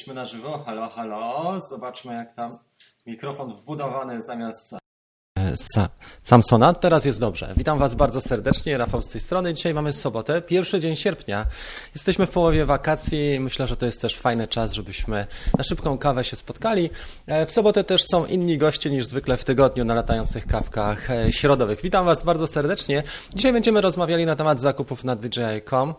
Jesteśmy na żywo. Halo, halo. Zobaczmy, jak tam mikrofon wbudowany zamiast Sa Samsona. Teraz jest dobrze. Witam Was bardzo serdecznie. Rafał z tej strony. Dzisiaj mamy sobotę, pierwszy dzień sierpnia. Jesteśmy w połowie wakacji. Myślę, że to jest też fajny czas, żebyśmy na szybką kawę się spotkali. E, w sobotę też są inni goście niż zwykle w tygodniu na latających kawkach e, środowych. Witam Was bardzo serdecznie. Dzisiaj będziemy rozmawiali na temat zakupów na DJI.com.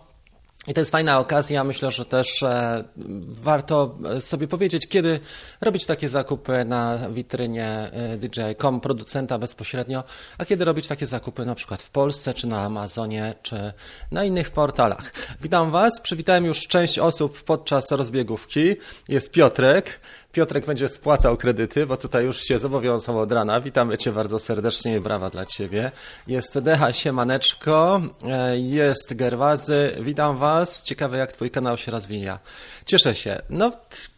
I to jest fajna okazja. Myślę, że też e, warto sobie powiedzieć, kiedy robić takie zakupy na witrynie e, DJ.com, producenta bezpośrednio, a kiedy robić takie zakupy na przykład w Polsce, czy na Amazonie, czy na innych portalach. Witam Was. Przywitałem już część osób podczas rozbiegówki. Jest Piotrek. Piotrek będzie spłacał kredyty, bo tutaj już się zobowiązał od rana. Witamy Cię bardzo serdecznie i brawa dla Ciebie. Jest Decha Siemaneczko, e, jest Gerwazy. Witam Was. Ciekawe, jak Twój kanał się rozwija. Cieszę się. No,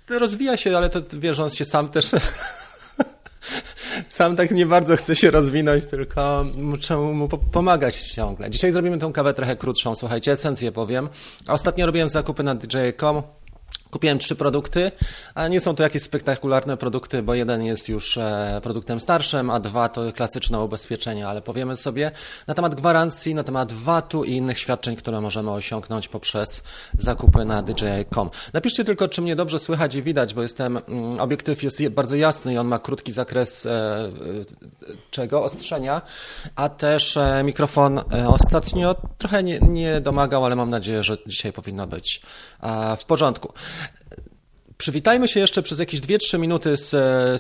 rozwija się, ale to wiesz, on się sam też sam tak nie bardzo chce się rozwinąć, tylko muszę mu pomagać ciągle. Dzisiaj zrobimy tą kawę trochę krótszą, słuchajcie, esencję powiem. Ostatnio robiłem zakupy na DJ.com, Kupiłem trzy produkty, ale nie są to jakieś spektakularne produkty, bo jeden jest już e, produktem starszym, a dwa to klasyczne ubezpieczenia, ale powiemy sobie na temat gwarancji, na temat VAT-u i innych świadczeń, które możemy osiągnąć poprzez zakupy na DJI.com. Napiszcie tylko, czy mnie dobrze słychać i widać, bo jestem, mm, obiektyw jest bardzo jasny i on ma krótki zakres e, e, czego? Ostrzenia, a też mikrofon ostatnio trochę nie, nie domagał, ale mam nadzieję, że dzisiaj powinno być w porządku. Przywitajmy się jeszcze przez jakieś 2-3 minuty z,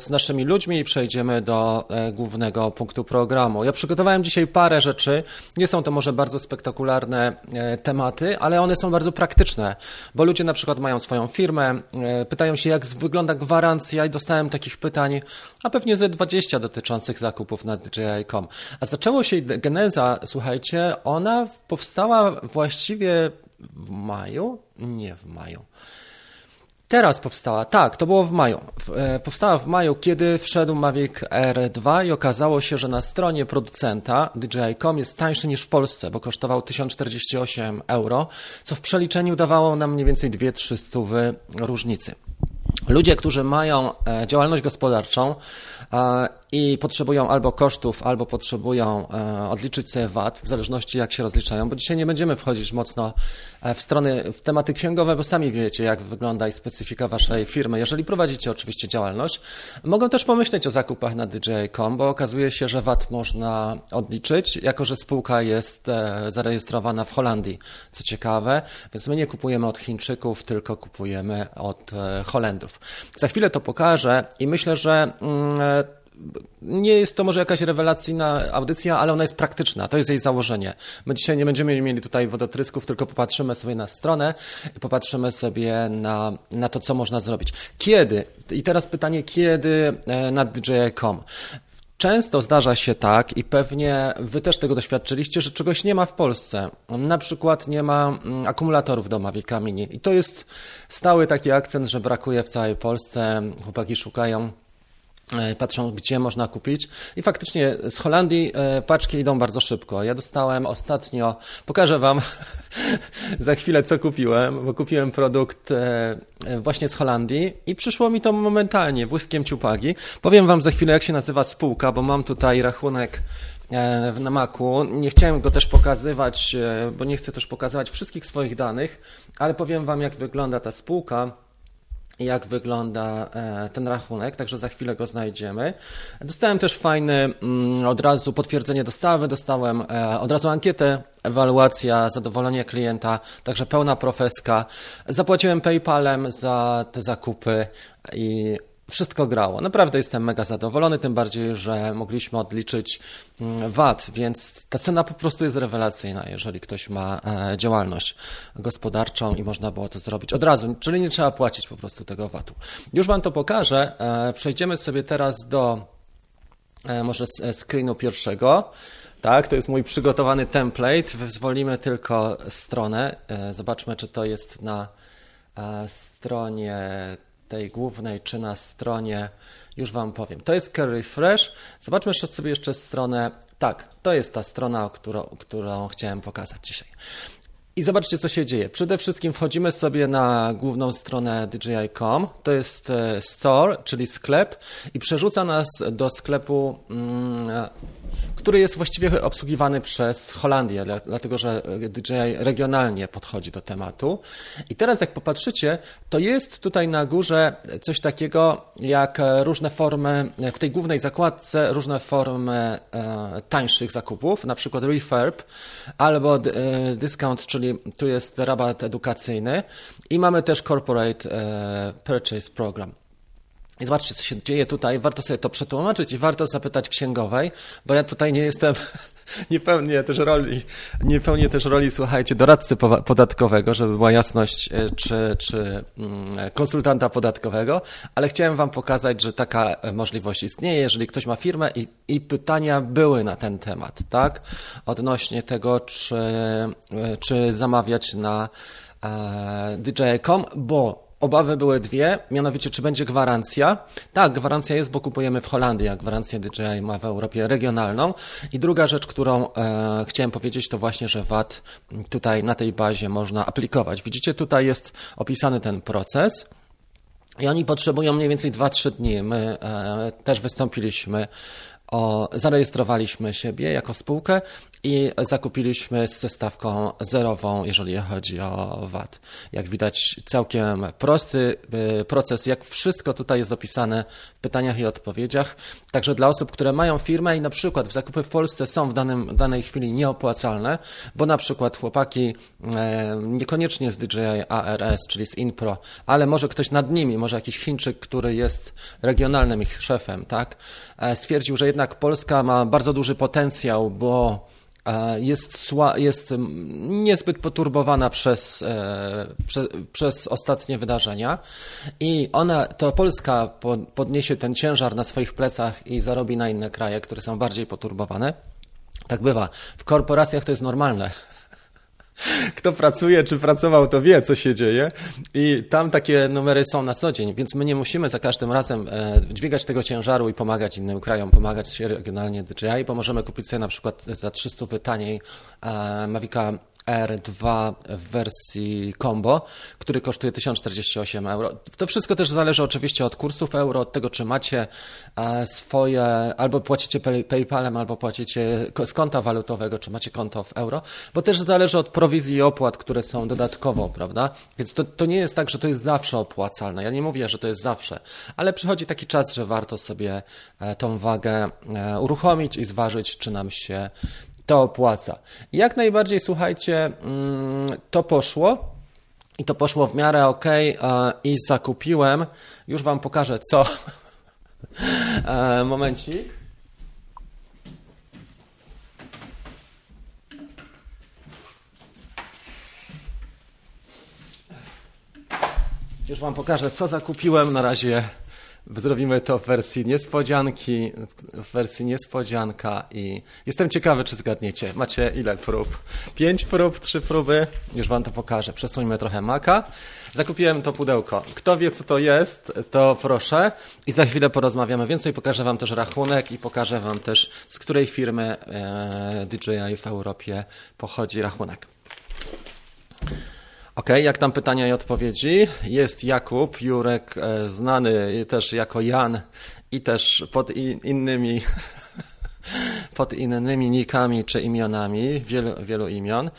z, naszymi ludźmi i przejdziemy do e, głównego punktu programu. Ja przygotowałem dzisiaj parę rzeczy. Nie są to może bardzo spektakularne e, tematy, ale one są bardzo praktyczne, bo ludzie na przykład mają swoją firmę, e, pytają się, jak wygląda gwarancja i dostałem takich pytań, a pewnie ze 20 dotyczących zakupów na DJI.com. A zaczęło się geneza, słuchajcie, ona powstała właściwie w maju? Nie w maju. Teraz powstała, tak, to było w maju. E, powstała w maju, kiedy wszedł Mavic R2 i okazało się, że na stronie producenta DJI.com jest tańszy niż w Polsce, bo kosztował 1048 euro, co w przeliczeniu dawało nam mniej więcej 2-3 różnicy. Ludzie, którzy mają e, działalność gospodarczą e, i potrzebują albo kosztów, albo potrzebują e, odliczyć sobie VAT, w zależności jak się rozliczają, bo dzisiaj nie będziemy wchodzić mocno w strony, w tematy księgowe, bo sami wiecie, jak wygląda i specyfika waszej firmy. Jeżeli prowadzicie oczywiście działalność, mogą też pomyśleć o zakupach na DJ.com, bo okazuje się, że VAT można odliczyć, jako że spółka jest zarejestrowana w Holandii, co ciekawe, więc my nie kupujemy od Chińczyków, tylko kupujemy od Holendrów. Za chwilę to pokażę i myślę, że mm, e, nie jest to może jakaś rewelacyjna audycja, ale ona jest praktyczna. To jest jej założenie. My dzisiaj nie będziemy mieli tutaj wodotrysków, tylko popatrzymy sobie na stronę i popatrzymy sobie na, na to, co można zrobić. Kiedy? I teraz pytanie, kiedy e, na DJ.com? Często zdarza się tak i pewnie Wy też tego doświadczyliście, że czegoś nie ma w Polsce. Na przykład nie ma mm, akumulatorów do Mavic Mini. I to jest stały taki akcent, że brakuje w całej Polsce. Chłopaki szukają patrzą, gdzie można kupić. I faktycznie z Holandii e, paczki idą bardzo szybko. Ja dostałem ostatnio, pokażę Wam za chwilę, co kupiłem, bo kupiłem produkt e, właśnie z Holandii i przyszło mi to momentalnie, błyskiem ciupagi. Powiem Wam za chwilę, jak się nazywa spółka, bo mam tutaj rachunek na Macu. Nie chciałem go też pokazywać, bo nie chcę też pokazywać wszystkich swoich danych, ale powiem Wam, jak wygląda ta spółka jak wygląda e, ten rachunek, także za chwilę go znajdziemy. Dostałem też fajny mm, od razu potwierdzenie dostawy, dostałem e, od razu ankietę, ewaluacja, zadowolenie klienta, także pełna profeska. Zapłaciłem PayPalem za te zakupy i wszystko grało. Naprawdę jestem mega zadowolony, tym bardziej, że mogliśmy odliczyć mm, VAT, więc ta cena po prostu jest rewelacyjna, jeżeli ktoś ma e, działalność gospodarczą i można było to zrobić od razu, czyli nie trzeba płacić po prostu tego VAT-u. Już Wam to pokażę. E, przejdziemy sobie teraz do e, może screenu pierwszego. Tak, to jest mój przygotowany template. Wyzwolimy tylko stronę. Zobaczmy, czy to jest na stronie tej głównej, czy na stronie, już Wam powiem. To jest Curry Fresh. Zobaczmy jeszcze sobie jeszcze stronę. Tak, to jest ta strona, którą, którą chciałem pokazać dzisiaj. I zobaczcie, co się dzieje. Przede wszystkim wchodzimy sobie na główną stronę DJI.com. To jest e, store, czyli sklep, i przerzuca nas do sklepu, mm, który jest właściwie obsługiwany przez Holandię, dlatego że DJI regionalnie podchodzi do tematu. I teraz, jak popatrzycie, to jest tutaj na górze coś takiego jak różne formy, w tej głównej zakładce, różne formy e, tańszych zakupów, na przykład refurb albo e, discount, czyli czyli tu jest rabat edukacyjny i mamy też Corporate e, Purchase Program. I zobaczcie, co się dzieje tutaj. Warto sobie to przetłumaczyć i warto zapytać księgowej, bo ja tutaj nie jestem, nie pełnię też roli, nie pełnię też roli, słuchajcie, doradcy podatkowego, żeby była jasność, e, czy, czy mm, konsultanta podatkowego, ale chciałem Wam pokazać, że taka możliwość istnieje, jeżeli ktoś ma firmę i, i pytania były na ten temat, tak? Odnośnie tego, czy, e, czy zamawiać na e, DJ.com, bo Obawy były dwie, mianowicie czy będzie gwarancja. Tak, gwarancja jest, bo kupujemy w Holandii, a gwarancję DJI ma w Europie regionalną. I druga rzecz, którą e, chciałem powiedzieć, to właśnie, że VAT tutaj na tej bazie można aplikować. Widzicie, tutaj jest opisany ten proces. I oni potrzebują mniej więcej 2-3 dni. My e, też wystąpiliśmy o, zarejestrowaliśmy siebie jako spółkę i zakupiliśmy z zestawką zerową, jeżeli chodzi o VAT. Jak widać, całkiem prosty y, proces, jak wszystko tutaj jest opisane w pytaniach i odpowiedziach. Także dla osób, które mają firmę i na przykład w zakupy w Polsce są w danym, danej chwili nieopłacalne, bo na przykład chłopaki e, niekoniecznie z DJI ARS, czyli z InPro, ale może ktoś nad nimi, może jakiś Chińczyk, który jest regionalnym ich szefem, tak, e, stwierdził, że jednak Polska ma bardzo duży potencjał, bo jest, jest niezbyt poturbowana przez, e, prze, przez ostatnie wydarzenia i ona, to Polska podniesie ten ciężar na swoich plecach i zarobi na inne kraje, które są bardziej poturbowane. Tak bywa. W korporacjach to jest normalne. Kto pracuje, czy pracował, to wie, co się dzieje. I tam takie numery są na co dzień, więc my nie musimy za każdym razem e, dźwigać tego ciężaru i pomagać innym krajom, pomagać się regionalnie DJI, bo możemy kupić sobie na przykład za 300 taniej e, Mavica R2 w wersji combo, który kosztuje 1048 euro. To wszystko też zależy oczywiście od kursów euro, od tego, czy macie e, swoje, albo płacicie PayPalem, albo płacicie z konta walutowego, czy macie konto w euro, bo też zależy od prowizji i opłat, które są dodatkowo, prawda? Więc to, to nie jest tak, że to jest zawsze opłacalne. Ja nie mówię, że to jest zawsze, ale przychodzi taki czas, że warto sobie e, tą wagę e, uruchomić i zważyć, czy nam się to opłaca. Jak najbardziej, słuchajcie, mm, to poszło. I to poszło w miarę ok, i zakupiłem. Już Wam pokażę co. E, momencik. Już Wam pokażę, co zakupiłem. Na razie Zrobimy to w wersji niespodzianki, w wersji niespodzianka i jestem ciekawy, czy zgadniecie. Macie ile prób? Pięć prób, trzy próby. Już wam to pokażę. Przesuńmy trochę maka. Zakupiłem to pudełko. Kto wie, co to jest, to proszę. I za chwilę porozmawiamy więcej. Pokażę wam też rachunek i pokażę wam też, z której firmy e, DJI w Europie pochodzi rachunek. Ok, jak tam pytania i odpowiedzi? Jest Jakub, Jurek, e, znany też jako Jan i też pod innymi, pod innymi nikami czy imionami, wielu, wielu imion.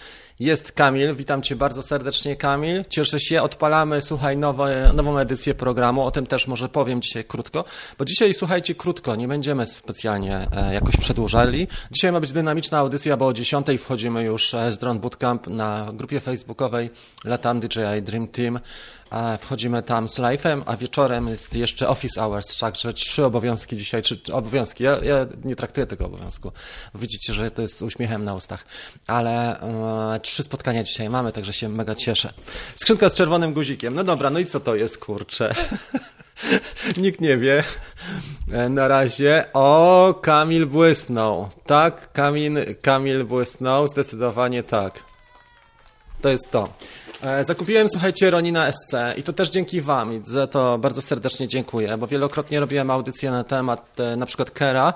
Jest Kamil, witam Cię bardzo serdecznie Kamil. Cieszę się, odpalamy, słuchaj, nowe, nową edycję programu, o tym też może powiem dzisiaj krótko, bo dzisiaj słuchajcie krótko, nie będziemy specjalnie e, jakoś przedłużali. Dzisiaj ma być dynamiczna audycja, bo o 10 wchodzimy już e, z Drone Bootcamp na grupie facebookowej Latam DJI Dream Team. Wchodzimy tam z live'em, a wieczorem jest jeszcze office hours, także trzy obowiązki dzisiaj, trzy obowiązki. Ja, ja nie traktuję tego obowiązku. Widzicie, że to jest uśmiechem na ustach, ale e, trzy spotkania dzisiaj mamy, także się mega cieszę. Skrzynka z czerwonym guzikiem. No dobra, no i co to jest, kurczę? Nikt nie wie. E, na razie. O, Kamil błysnął. Tak, Kamil, Kamil błysnął. Zdecydowanie tak. To jest to. E, zakupiłem, słuchajcie, Ronina SC i to też dzięki Wam i za to bardzo serdecznie dziękuję, bo wielokrotnie robiłem audycje na temat e, na przykład Kera,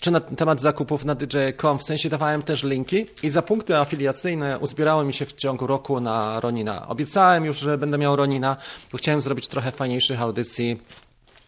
czy na temat zakupów na DJ.com, w sensie dawałem też linki i za punkty afiliacyjne uzbierały mi się w ciągu roku na Ronina. Obiecałem już, że będę miał Ronina, bo chciałem zrobić trochę fajniejszych audycji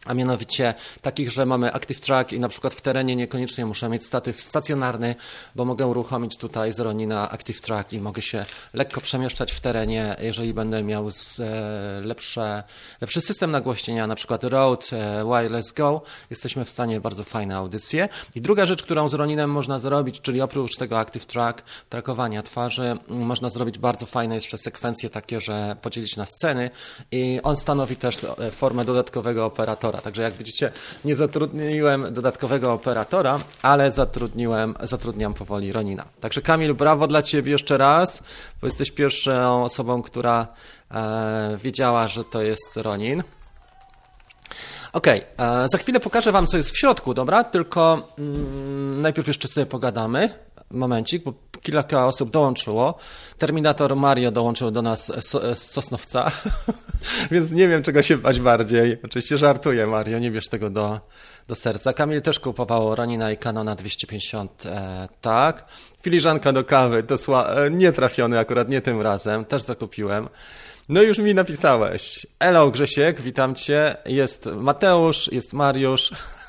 a mianowicie takich, że mamy Active Track i na przykład w terenie niekoniecznie muszę mieć statyw stacjonarny, bo mogę uruchomić tutaj z Ronina Active Track i mogę się lekko przemieszczać w terenie, jeżeli będę miał z, e, lepsze, lepszy system nagłośnienia, na przykład Rode e, Wireless Go, jesteśmy w stanie bardzo fajne audycje. I druga rzecz, którą z Roninem można zrobić, czyli oprócz tego Active Track, trakowania twarzy, można zrobić bardzo fajne jeszcze sekwencje takie, że podzielić na sceny i on stanowi też e, formę dodatkowego operatora operatora. Także jak widzicie, nie zatrudniłem dodatkowego operatora, ale zatrudniłem, zatrudniam powoli Ronina. Także Kamil, brawo dla Ciebie jeszcze raz, bo jesteś pierwszą osobą, która e, wiedziała, że to jest Ronin. Ok, e, za chwilę pokażę Wam, co jest w środku, dobra? Tylko mm, najpierw jeszcze sobie pogadamy. Momencik, bo kilka osób dołączyło. Terminator Mario dołączył do nas z Sosnowca, więc nie wiem, czego się bać bardziej. Oczywiście żartuję, Mario, nie bierz tego do, do serca. Kamil też kupował Ronina i Canona 250, e, tak. Filiżanka do kawy, to sła, e, nie trafiony akurat, nie tym razem, też zakupiłem. No już mi napisałeś. Elo Grzesiek, witam Cię. Jest Mateusz, jest Mariusz.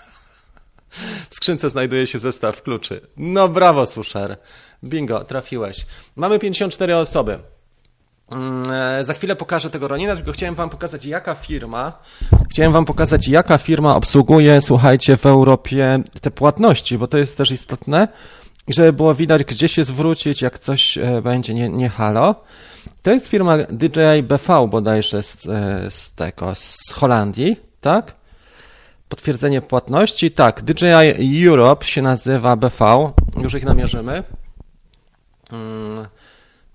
W skrzynce znajduje się zestaw kluczy. No brawo, Susher. Bingo, trafiłeś. Mamy 54 osoby. Mm, e, za chwilę pokażę tego Ronina, tylko chciałem wam pokazać jaka firma, chciałem wam pokazać jaka firma obsługuje, słuchajcie, w Europie te płatności, bo to jest też istotne, żeby było widać, gdzie się zwrócić, jak coś e, będzie nie, nie halo. To jest firma DJI BV bodajże z, e, z tego, z Holandii, tak? Potwierdzenie płatności, tak, DJI Europe się nazywa BV, już ich namierzymy. Mm,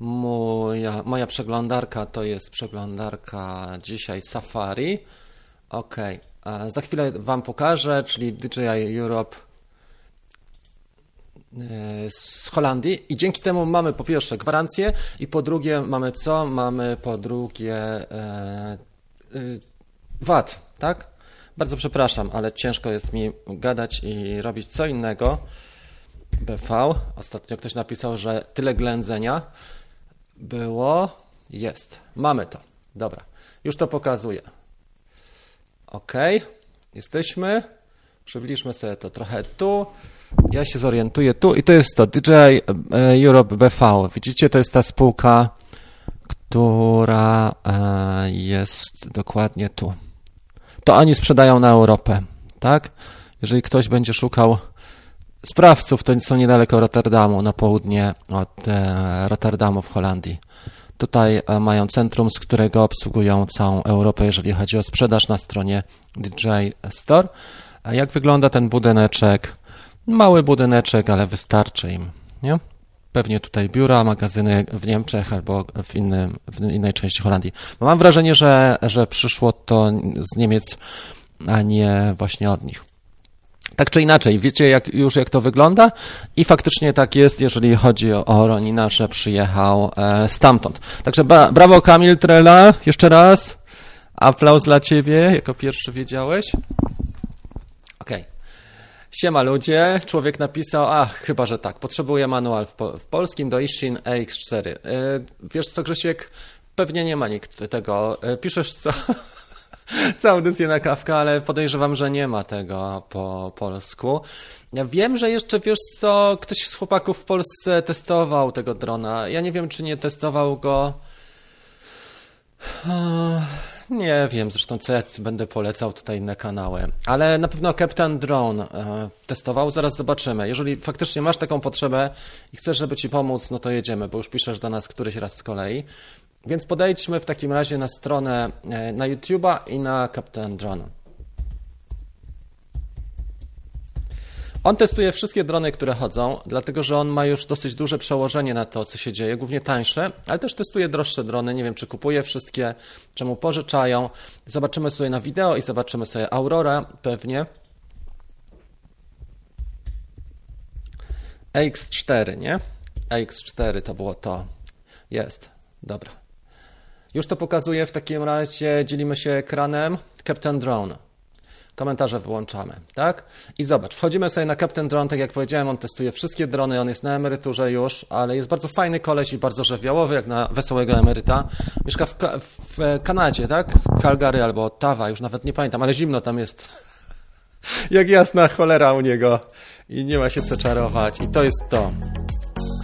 moja, moja przeglądarka to jest przeglądarka dzisiaj Safari. Ok, za chwilę Wam pokażę, czyli DJI Europe e, z Holandii i dzięki temu mamy po pierwsze gwarancję i po drugie mamy co? Mamy po drugie e, e, VAT, tak? Bardzo przepraszam, ale ciężko jest mi gadać i robić co innego. BV. Ostatnio ktoś napisał, że tyle ględzenia było. Jest. Mamy to. Dobra. Już to pokazuję. OK. Jesteśmy. Przybliżmy sobie to trochę tu. Ja się zorientuję tu i to jest to DJI e, Europe BV. Widzicie, to jest ta spółka, która e, jest dokładnie tu. To oni sprzedają na Europę, tak? Jeżeli ktoś będzie szukał sprawców to są niedaleko Rotterdamu, na południe od e, Rotterdamu w Holandii. Tutaj e, mają centrum, z którego obsługują całą Europę, jeżeli chodzi o sprzedaż na stronie DJ Store. A jak wygląda ten budyneczek? Mały budyneczek, ale wystarczy im. Nie? Pewnie tutaj biura, magazyny w Niemczech albo w, innym, w innej części Holandii. Mam wrażenie, że, że przyszło to z Niemiec, a nie właśnie od nich. Tak czy inaczej, wiecie jak, już jak to wygląda i faktycznie tak jest, jeżeli chodzi o, o Ronina, że przyjechał e, stamtąd. Także ba, brawo Kamil Trela, jeszcze raz. Aplauz dla ciebie, jako pierwszy wiedziałeś. Siema ludzie, człowiek napisał, ach, chyba, że tak, potrzebuję manual w, po, w polskim do Ishin EX4. E, wiesz co, Grzesiek, pewnie nie ma nikt tego. E, piszesz co? całą audycję na kawkę, ale podejrzewam, że nie ma tego po polsku. Ja wiem, że jeszcze, wiesz co, ktoś z chłopaków w Polsce testował tego drona. Ja nie wiem, czy nie testował go... Nie wiem, zresztą co ja będę polecał tutaj na kanały, ale na pewno Captain Drone e, testował, zaraz zobaczymy. Jeżeli faktycznie masz taką potrzebę i chcesz, żeby ci pomóc, no to jedziemy, bo już piszesz do nas któryś raz z kolei. Więc podejdźmy w takim razie na stronę e, na YouTube'a i na Captain John. On testuje wszystkie drony, które chodzą, dlatego że on ma już dosyć duże przełożenie na to, co się dzieje, głównie tańsze, ale też testuje droższe drony. Nie wiem, czy kupuje wszystkie, czemu pożyczają. Zobaczymy sobie na wideo i zobaczymy sobie Aurora pewnie. AX4, nie? AX4 to było to. Jest. Dobra. Już to pokazuję, w takim razie dzielimy się ekranem. Captain Drone. Komentarze wyłączamy, tak? I zobacz, wchodzimy sobie na Captain Drone, tak jak powiedziałem, on testuje wszystkie drony, on jest na emeryturze już, ale jest bardzo fajny koleś i bardzo żywiołowy, jak na wesołego emeryta. Mieszka w, w Kanadzie, tak? Calgary albo Ottawa, już nawet nie pamiętam, ale zimno tam jest. jak jasna cholera u niego i nie ma się co czarować i to jest to.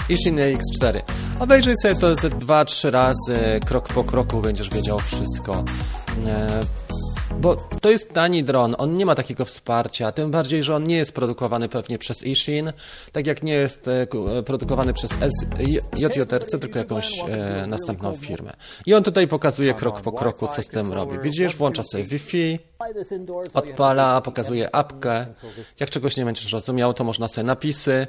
Ishin X4. Obejrzyj sobie to ze 2-3 razy, krok po kroku będziesz wiedział wszystko. Bo to jest tani dron, on nie ma takiego wsparcia, tym bardziej, że on nie jest produkowany pewnie przez Ishin, tak jak nie jest e, e, produkowany przez JJRC, tylko jakąś e, następną firmę. I on tutaj pokazuje krok po kroku, co z tym robi. Widzisz, włącza sobie Wi-Fi, odpala, pokazuje apkę. Jak czegoś nie będziesz rozumiał, to można sobie napisy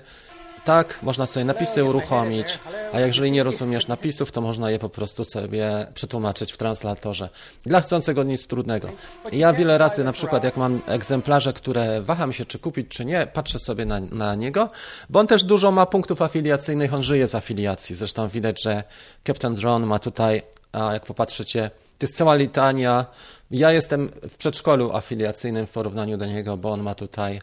tak, można sobie napisy uruchomić, a jeżeli nie rozumiesz napisów, to można je po prostu sobie przetłumaczyć w translatorze. Dla chcącego nic trudnego. Ja wiele razy, na przykład jak mam egzemplarze, które waham się czy kupić, czy nie, patrzę sobie na, na niego, bo on też dużo ma punktów afiliacyjnych, on żyje z afiliacji. Zresztą widać, że Captain Drone ma tutaj, a jak popatrzycie, to jest cała litania. Ja jestem w przedszkolu afiliacyjnym w porównaniu do niego, bo on ma tutaj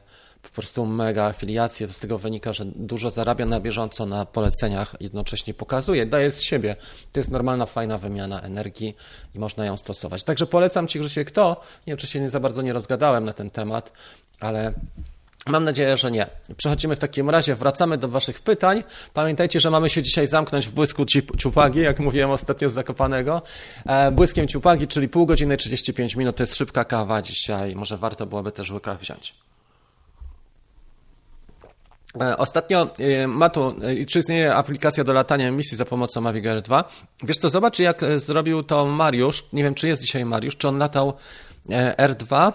po prostu mega afiliacje. To z tego wynika, że dużo zarabia na bieżąco na poleceniach, jednocześnie pokazuje, daje z siebie. To jest normalna, fajna wymiana energii i można ją stosować. Także polecam Ci, Grzesiek, kto, nie wiem, czy się nie za bardzo nie rozgadałem na ten temat, ale Mam nadzieję, że nie. Przechodzimy w takim razie, wracamy do Waszych pytań. Pamiętajcie, że mamy się dzisiaj zamknąć w błysku ciupagi, jak mówiłem ostatnio z Zakopanego. E, błyskiem ciupagi, czyli pół godziny 35 minut, to jest szybka kawa dzisiaj. Może warto byłoby też łyka wziąć. E, ostatnio e, Matu, e, czy istnieje aplikacja do latania emisji za pomocą Mavic Air 2? Wiesz co, zobacz jak zrobił to Mariusz, nie wiem czy jest dzisiaj Mariusz, czy on latał R2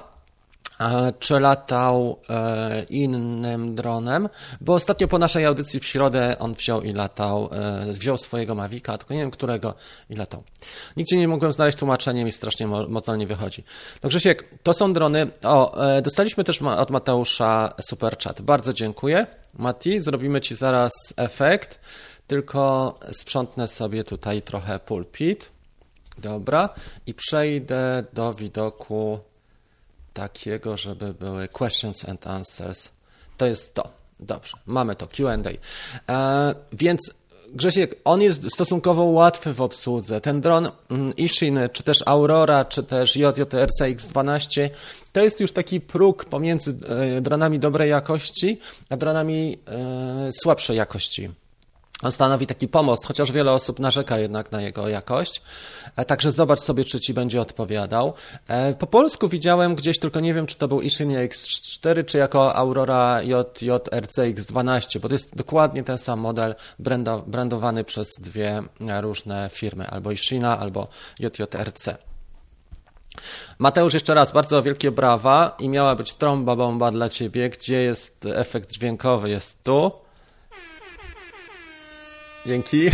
czy latał e, innym dronem, bo ostatnio po naszej audycji w środę on wziął i latał, e, wziął swojego Mavica, tylko nie wiem którego i latał. Nigdzie nie mogłem znaleźć tłumaczenia, mi strasznie mocno nie wychodzi. No Grzesiek, to są drony. O, e, dostaliśmy też od Mateusza super chat. Bardzo dziękuję. Mati, zrobimy Ci zaraz efekt, tylko sprzątnę sobie tutaj trochę pulpit. Dobra. I przejdę do widoku takiego, żeby były questions and answers. To jest to. Dobrze, mamy to QA. E, więc Grzesiek, on jest stosunkowo łatwy w obsłudze. Ten dron mm, Ishin, czy też Aurora, czy też JJRC X12, to jest już taki próg pomiędzy e, dronami dobrej jakości, a dronami e, słabszej jakości. On stanowi taki pomost, chociaż wiele osób narzeka jednak na jego jakość. E, także zobacz sobie, czy ci będzie odpowiadał. E, po polsku widziałem gdzieś, tylko nie wiem, czy to był Ishinia X4, czy jako Aurora JJRC X12, bo to jest dokładnie ten sam model brandowany przez dwie różne firmy, albo Ishina, albo JJRC. Mateusz, jeszcze raz bardzo wielkie brawa i miała być trąba bomba dla ciebie. Gdzie jest efekt dźwiękowy? Jest tu. Dzięki.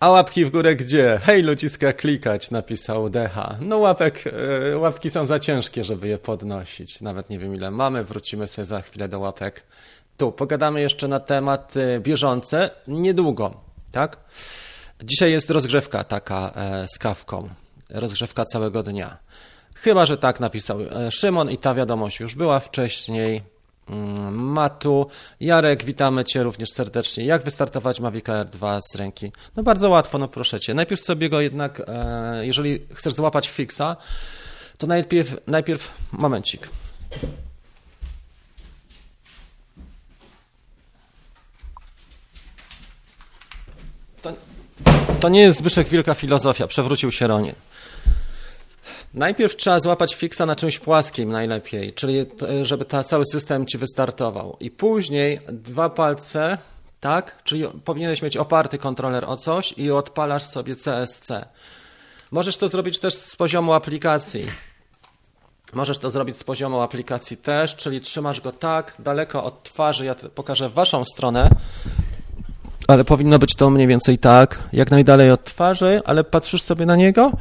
A łapki w górę gdzie? Hej, ludziska klikać, napisał Decha. No łapek, e, łapki są za ciężkie, żeby je podnosić. Nawet nie wiem ile mamy, wrócimy sobie za chwilę do łapek. Tu, pogadamy jeszcze na tematy bieżące, niedługo, tak? Dzisiaj jest rozgrzewka taka e, z kawką, rozgrzewka całego dnia. Chyba, że tak napisał e, Szymon i ta wiadomość już była wcześniej. Mm, Matu. Jarek, witamy Cię również serdecznie. Jak wystartować Mavic Air 2 z ręki? No bardzo łatwo, no proszę Cię. Najpierw sobie go jednak, e, jeżeli chcesz złapać fixa, to najpierw, najpierw momencik. To, to nie jest Zbyszek Wielka Filozofia, przewrócił się Ronin. Najpierw trzeba złapać fiksa na czymś płaskim najlepiej, czyli żeby ta, cały system ci wystartował. I później dwa palce, tak? Czyli powinieneś mieć oparty kontroler o coś i odpalasz sobie CSC. Możesz to zrobić też z poziomu aplikacji. Możesz to zrobić z poziomu aplikacji też, czyli trzymasz go tak daleko od twarzy. Ja pokażę waszą stronę, ale powinno być to mniej więcej tak, jak najdalej od twarzy, ale patrzysz sobie na niego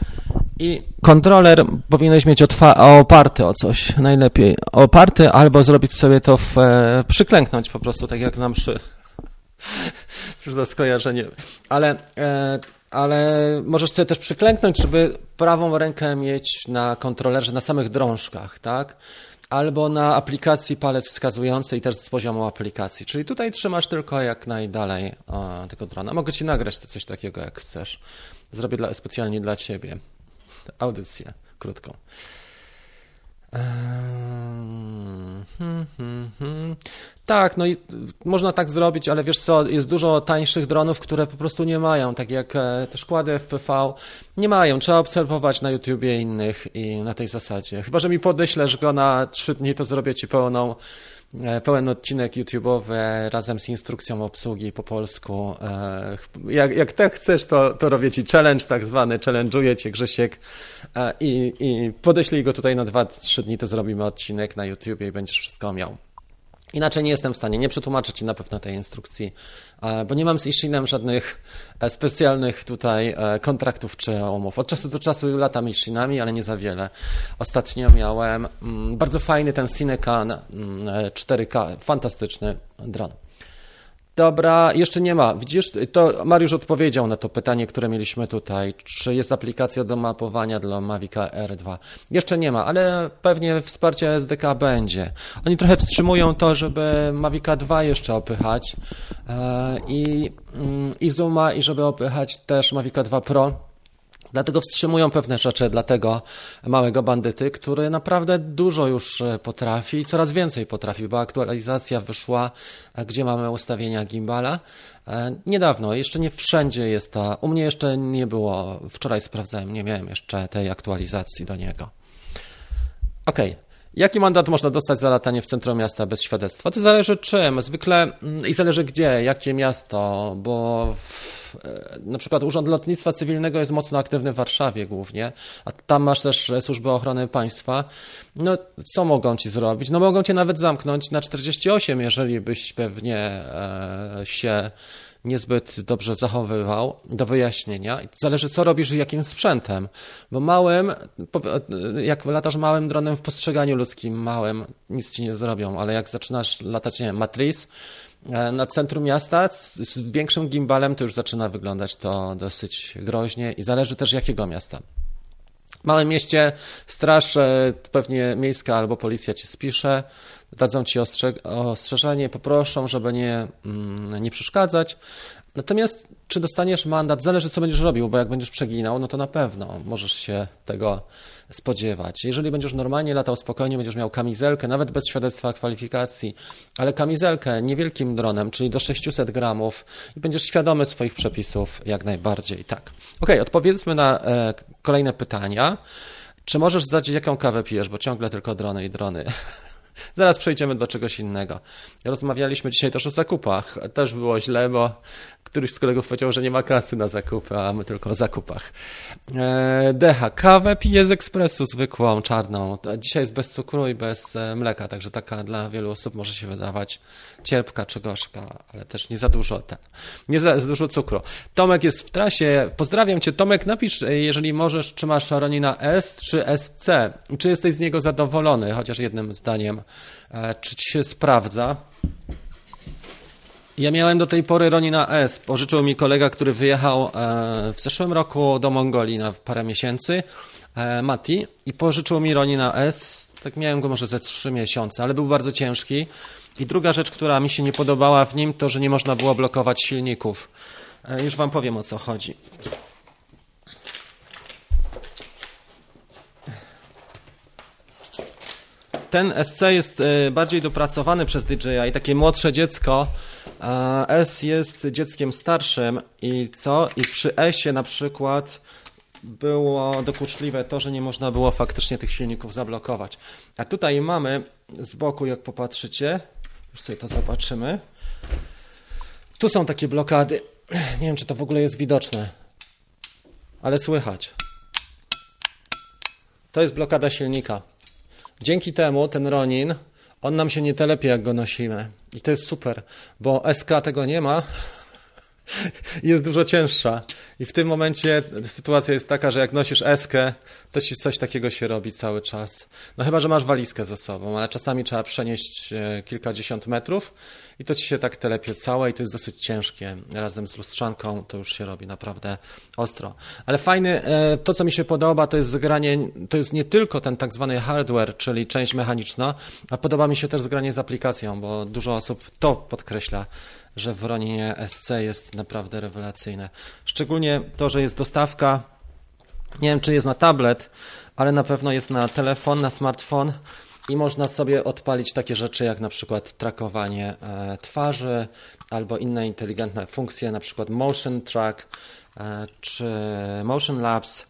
i kontroler powinieneś mieć oparty o coś, najlepiej oparty, albo zrobić sobie to w, e, przyklęknąć po prostu, tak jak na mszy. Cóż za skojarzenie. Ale e, ale możesz sobie też przyklęknąć, żeby prawą rękę mieć na kontrolerze, na samych drążkach, tak? Albo na aplikacji palec wskazujący i też z poziomu aplikacji. Czyli tutaj trzymasz tylko jak najdalej o, tego drona. Mogę ci nagrać coś takiego, jak chcesz. Zrobię dla, specjalnie dla ciebie audycję krótką. Hmm. Tak, no i można tak zrobić, ale wiesz co, jest dużo tańszych dronów, które po prostu nie mają, tak jak e, te szkłady FPV, nie mają. Trzeba obserwować na YouTubie innych i na tej zasadzie. Chyba, że mi podeślesz go na trzy dni, to zrobię ci pełną pełen odcinek YouTube'owy razem z instrukcją obsługi po polsku. E, jak, jak tak chcesz, to, to robię ci challenge tak zwany, challenge'uję cię Grzesiek e, i, i podeślij go tutaj na 2-3 dni, to zrobimy odcinek na YouTubie i będziesz wszystko miał. Inaczej nie jestem w stanie, nie przetłumaczę Ci na pewno tej instrukcji, e, bo nie mam z Ishinem żadnych e, specjalnych tutaj e, kontraktów czy umów. Od czasu do czasu latam Ishinami, ale nie za wiele. Ostatnio miałem mm, bardzo fajny ten Cinecan 4K, mm, fantastyczny dron. Dobra, jeszcze nie ma. Widzisz, to Mariusz odpowiedział na to pytanie, które mieliśmy tutaj. Czy jest aplikacja do mapowania dla Mavica R2? Jeszcze nie ma, ale pewnie wsparcie SDK będzie. Oni trochę wstrzymują to, żeby Mavica 2 jeszcze opychać e, i, mm, i Zooma i żeby opychać też Mavica 2 Pro Dlatego wstrzymują pewne rzeczy dla tego małego bandyty, który naprawdę dużo już e, potrafi i coraz więcej potrafi, bo aktualizacja wyszła, gdzie mamy ustawienia gimbala. E, niedawno, jeszcze nie wszędzie jest ta, u mnie jeszcze nie było, wczoraj sprawdzałem, nie miałem jeszcze tej aktualizacji do niego. Okej. Okay. Jaki mandat można dostać za latanie w centrum miasta bez świadectwa? To zależy czym, zwykle mm, i zależy gdzie, jakie miasto, bo w, e, na przykład Urząd Lotnictwa Cywilnego jest mocno aktywny w Warszawie głównie, a tam masz też służby ochrony państwa. No, co mogą ci zrobić? No, mogą cię nawet zamknąć na 48, jeżeli byś pewnie e, się niezbyt dobrze zachowywał do wyjaśnienia. Zależy, co robisz i jakim sprzętem. Bo małym, jak latasz małym dronem w postrzeganiu ludzkim, małym, nic ci nie zrobią, ale jak zaczynasz latać, nie wiem, Matrice, na centrum miasta z większym gimbalem to już zaczyna wyglądać to dosyć groźnie i zależy też jakiego miasta. W małym mieście straż e, pewnie miejska albo policja ci spisze, dadzą ci ostrzeżenie, poproszą, żeby nie, mm, nie przeszkadzać. Natomiast czy dostaniesz mandat, zależy co będziesz robił, bo jak będziesz przeginał, no to na pewno możesz się tego spodziewać. Jeżeli będziesz normalnie latał spokojnie, będziesz miał kamizelkę, nawet bez świadectwa kwalifikacji, ale kamizelkę niewielkim dronem, czyli do 600 gramów i będziesz świadomy swoich przepisów jak najbardziej. Tak. Ok, odpowiedzmy na e, kolejne pytania. Czy możesz zdać, jaką kawę pijesz, bo ciągle tylko drony i drony. Zaraz przejdziemy do czegoś innego. Rozmawialiśmy dzisiaj też o zakupach. Też było źle, bo któryś z kolegów powiedział, że nie ma kasy na zakupy, a my tylko o zakupach. E, Decha. Kawę piję z ekspresu zwykłą, czarną. Dzisiaj jest bez cukru i bez e, mleka, także taka dla wielu osób może się wydawać cierpka czy gorzka, ale też nie za dużo ten, nie za, za dużo cukru. Tomek jest w trasie. Pozdrawiam cię. Tomek, napisz, e, jeżeli możesz, czy masz Ronina S czy SC. Czy jesteś z niego zadowolony, chociaż jednym zdaniem, czy ci się sprawdza? Ja miałem do tej pory Ronina S. Pożyczył mi kolega, który wyjechał e, w zeszłym roku do Mongolii na parę miesięcy, e, Mati, i pożyczył mi Ronina S. Tak miałem go może ze trzy miesiące, ale był bardzo ciężki. I druga rzecz, która mi się nie podobała w nim, to że nie można było blokować silników. E, już Wam powiem o co chodzi. Ten SC jest bardziej dopracowany przez DJI, takie młodsze dziecko S jest dzieckiem starszym i co? I przy S-ie na przykład było dokuczliwe to, że nie można było faktycznie tych silników zablokować. A tutaj mamy z boku, jak popatrzycie, już sobie to zobaczymy. Tu są takie blokady. Nie wiem, czy to w ogóle jest widoczne, ale słychać. To jest blokada silnika. Dzięki temu ten Ronin on nam się nie telepie, jak go nosimy. I to jest super, bo SK tego nie ma. Jest dużo cięższa. I w tym momencie sytuacja jest taka, że jak nosisz eskę, to ci coś takiego się robi cały czas. No chyba, że masz walizkę ze sobą, ale czasami trzeba przenieść e, kilkadziesiąt metrów i to ci się tak telepie całe i to jest dosyć ciężkie. Razem z lustrzanką to już się robi naprawdę ostro. Ale fajny, e, to co mi się podoba, to jest zgranie, to jest nie tylko ten tak zwany hardware, czyli część mechaniczna, a podoba mi się też zgranie z aplikacją, bo dużo osób to podkreśla że w Roninie SC jest naprawdę rewelacyjne. Szczególnie to, że jest dostawka, nie wiem czy jest na tablet, ale na pewno jest na telefon, na smartfon i można sobie odpalić takie rzeczy jak na przykład trakowanie e, twarzy albo inne inteligentne funkcje, na przykład motion track e, czy motion labs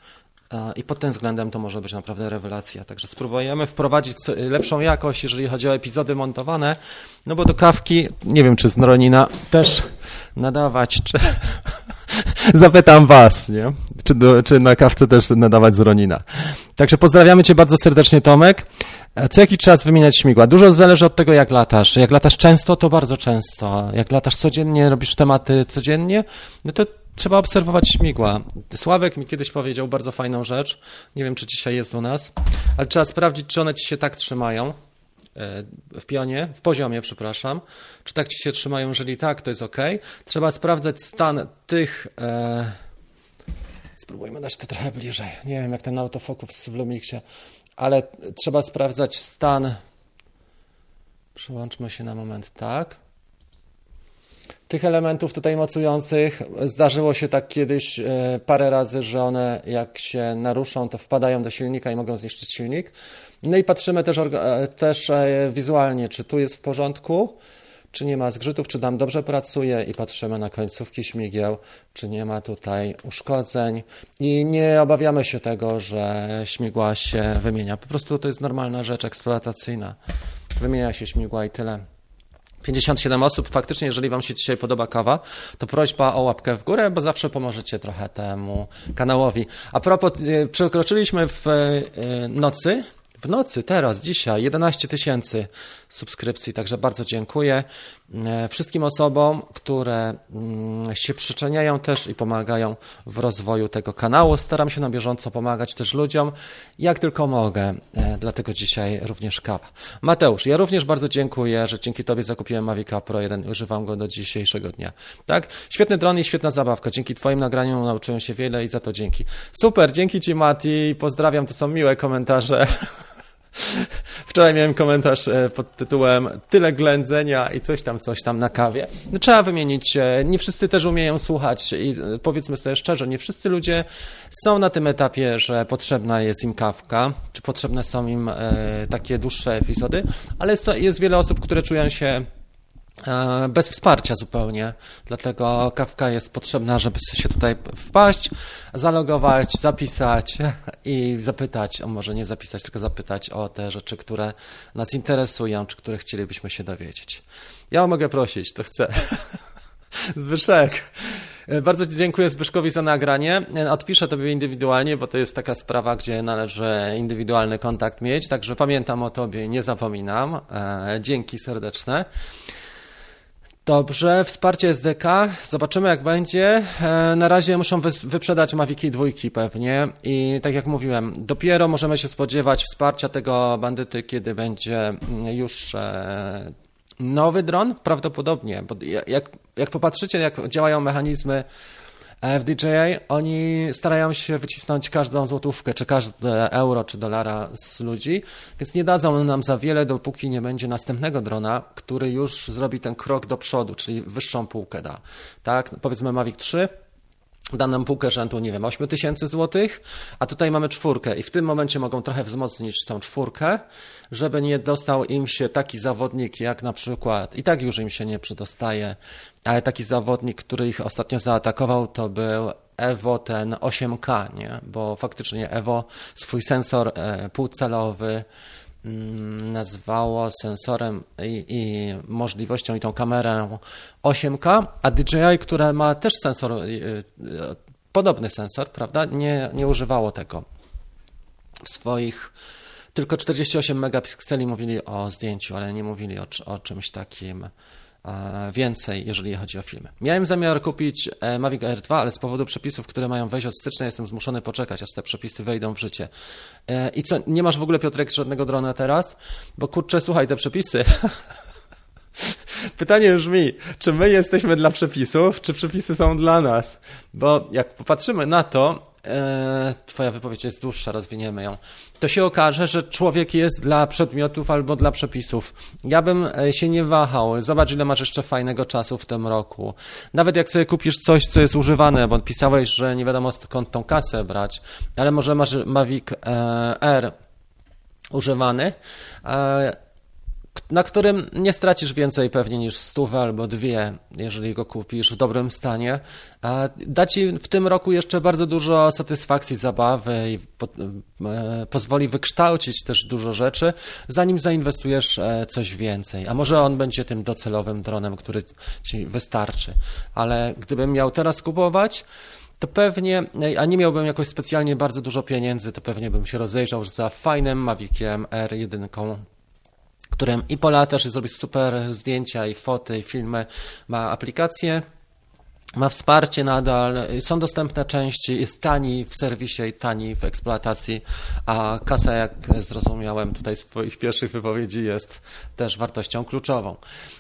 i pod tym względem to może być naprawdę rewelacja. Także spróbujemy wprowadzić lepszą jakość, jeżeli chodzi o epizody montowane, no bo do kawki, nie wiem czy z Noronina też nadawać, czy... Zapytam was, nie? Czy, do, czy na kawce też nadawać z Ronina. Także pozdrawiamy cię bardzo serdecznie Tomek. Co jakiś czas wymieniać śmigła. Dużo zależy od tego, jak latasz. Jak latasz często, to bardzo często. Jak latasz codziennie, robisz tematy codziennie, no to trzeba obserwować śmigła. Sławek mi kiedyś powiedział bardzo fajną rzecz. Nie wiem, czy dzisiaj jest u nas, ale trzeba sprawdzić, czy one ci się tak trzymają e, w pionie, w poziomie, przepraszam, czy tak ci się trzymają, jeżeli tak, to jest ok. Trzeba sprawdzać stan tych. E... Spróbujmy dać to trochę bliżej. Nie wiem, jak ten autofokus w Lumixie, ale trzeba sprawdzać stan. Przełączmy się na moment, tak tych elementów tutaj mocujących. Zdarzyło się tak kiedyś e, parę razy, że one jak się naruszą, to wpadają do silnika i mogą zniszczyć silnik. No i patrzymy też, e, też e, wizualnie, czy tu jest w porządku, czy nie ma zgrzytów, czy nam dobrze pracuje i patrzymy na końcówki śmigieł, czy nie ma tutaj uszkodzeń i nie obawiamy się tego, że śmigła się wymienia. Po prostu to jest normalna rzecz eksploatacyjna. Wymienia się śmigła i tyle. 57 osób. Faktycznie, jeżeli Wam się dzisiaj podoba kawa, to prośba o łapkę w górę, bo zawsze pomożecie trochę temu kanałowi. A propos, y, przekroczyliśmy w y, nocy w nocy, teraz, dzisiaj 11 tysięcy subskrypcji, także bardzo dziękuję e, wszystkim osobom, które mm, się przyczyniają też i pomagają w rozwoju tego kanału. Staram się na bieżąco pomagać też ludziom, jak tylko mogę, e, dlatego dzisiaj również kawa. Mateusz, ja również bardzo dziękuję, że dzięki Tobie zakupiłem Mavic Pro 1 i używam go do dzisiejszego dnia. Tak? Świetny dron i świetna zabawka. Dzięki Twoim nagraniom nauczyłem się wiele i za to dzięki. Super, dzięki Ci Mati, pozdrawiam, to są miłe komentarze. Wczoraj miałem komentarz e, pod tytułem Tyle ględzenia i coś tam, coś tam na kawie. No, trzeba wymienić. Nie wszyscy też umieją słuchać i e, powiedzmy sobie szczerze, nie wszyscy ludzie są na tym etapie, że potrzebna jest im kawka, czy potrzebne są im e, takie dłuższe epizody, ale jest wiele osób, które czują się E, bez wsparcia zupełnie. Dlatego kawka jest potrzebna, żeby się tutaj wpaść, zalogować, zapisać i zapytać, o może nie zapisać, tylko zapytać o te rzeczy, które nas interesują, czy które chcielibyśmy się dowiedzieć. Ja mogę prosić, to chcę. Zbyszek. E, bardzo dziękuję Zbyszkowi za nagranie. E, odpiszę tobie indywidualnie, bo to jest taka sprawa, gdzie należy indywidualny kontakt mieć, także pamiętam o tobie, nie zapominam. Dzięki serdeczne. Dobrze, wsparcie SDK. Zobaczymy, jak będzie. E, na razie muszą wyprzedać Maviki dwójki pewnie i tak jak mówiłem, dopiero możemy się spodziewać wsparcia tego bandyty, kiedy będzie mm, już e, nowy dron, prawdopodobnie, bo jak, jak popatrzycie, jak działają mechanizmy w DJI oni starają się wycisnąć każdą złotówkę, czy każde euro, czy dolara z ludzi, więc nie dadzą nam za wiele, dopóki nie będzie następnego drona, który już zrobi ten krok do przodu, czyli wyższą półkę da. Tak, powiedzmy Mavic 3, da nam półkę rzędu, nie wiem, 8 tysięcy złotych, a tutaj mamy czwórkę i w tym momencie mogą trochę wzmocnić tą czwórkę, żeby nie dostał im się taki zawodnik jak na przykład, i tak już im się nie przedostaje, ale taki zawodnik, który ich ostatnio zaatakował, to był Evo ten 8K, nie? bo faktycznie Evo swój sensor e, półcelowy nazwało sensorem i, i, możliwością i tą kamerę 8K, a DJI, które ma też sensor, e, e, podobny sensor, prawda, nie, nie używało tego. W swoich tylko 48 megapikseli mówili o zdjęciu, ale nie mówili o, o czymś takim więcej, jeżeli chodzi o filmy. Miałem zamiar kupić Mavic Air 2, ale z powodu przepisów, które mają wejść od stycznia, jestem zmuszony poczekać, aż te przepisy wejdą w życie. I co, nie masz w ogóle, Piotrek, żadnego drona teraz? Bo kurczę, słuchaj, te przepisy... Pytanie brzmi, czy my jesteśmy dla przepisów, czy przepisy są dla nas? Bo jak popatrzymy na to, e, Twoja wypowiedź jest dłuższa, rozwiniemy ją. To się okaże, że człowiek jest dla przedmiotów albo dla przepisów. Ja bym e, się nie wahał. Zobacz, ile masz jeszcze fajnego czasu w tym roku. Nawet jak sobie kupisz coś, co jest używane, bo pisałeś, że nie wiadomo skąd tą kasę brać, ale może masz Mavic e, R używany na którym nie stracisz więcej pewnie niż stówę albo dwie, jeżeli go kupisz w dobrym stanie. Da ci w tym roku jeszcze bardzo dużo satysfakcji, zabawy i po, e, pozwoli wykształcić też dużo rzeczy, zanim zainwestujesz e, coś więcej. A może on będzie tym docelowym dronem, który ci wystarczy. Ale gdybym miał teraz kupować, to pewnie, a nie miałbym jakoś specjalnie bardzo dużo pieniędzy, to pewnie bym się rozejrzał za fajnym Maviciem R1 którym i pola też zrobić super zdjęcia i foty, i filmy. Ma aplikację, ma wsparcie nadal, są dostępne części, jest tani w serwisie i tani w eksploatacji, a kasa, jak zrozumiałem tutaj z swoich pierwszych wypowiedzi, jest też wartością kluczową.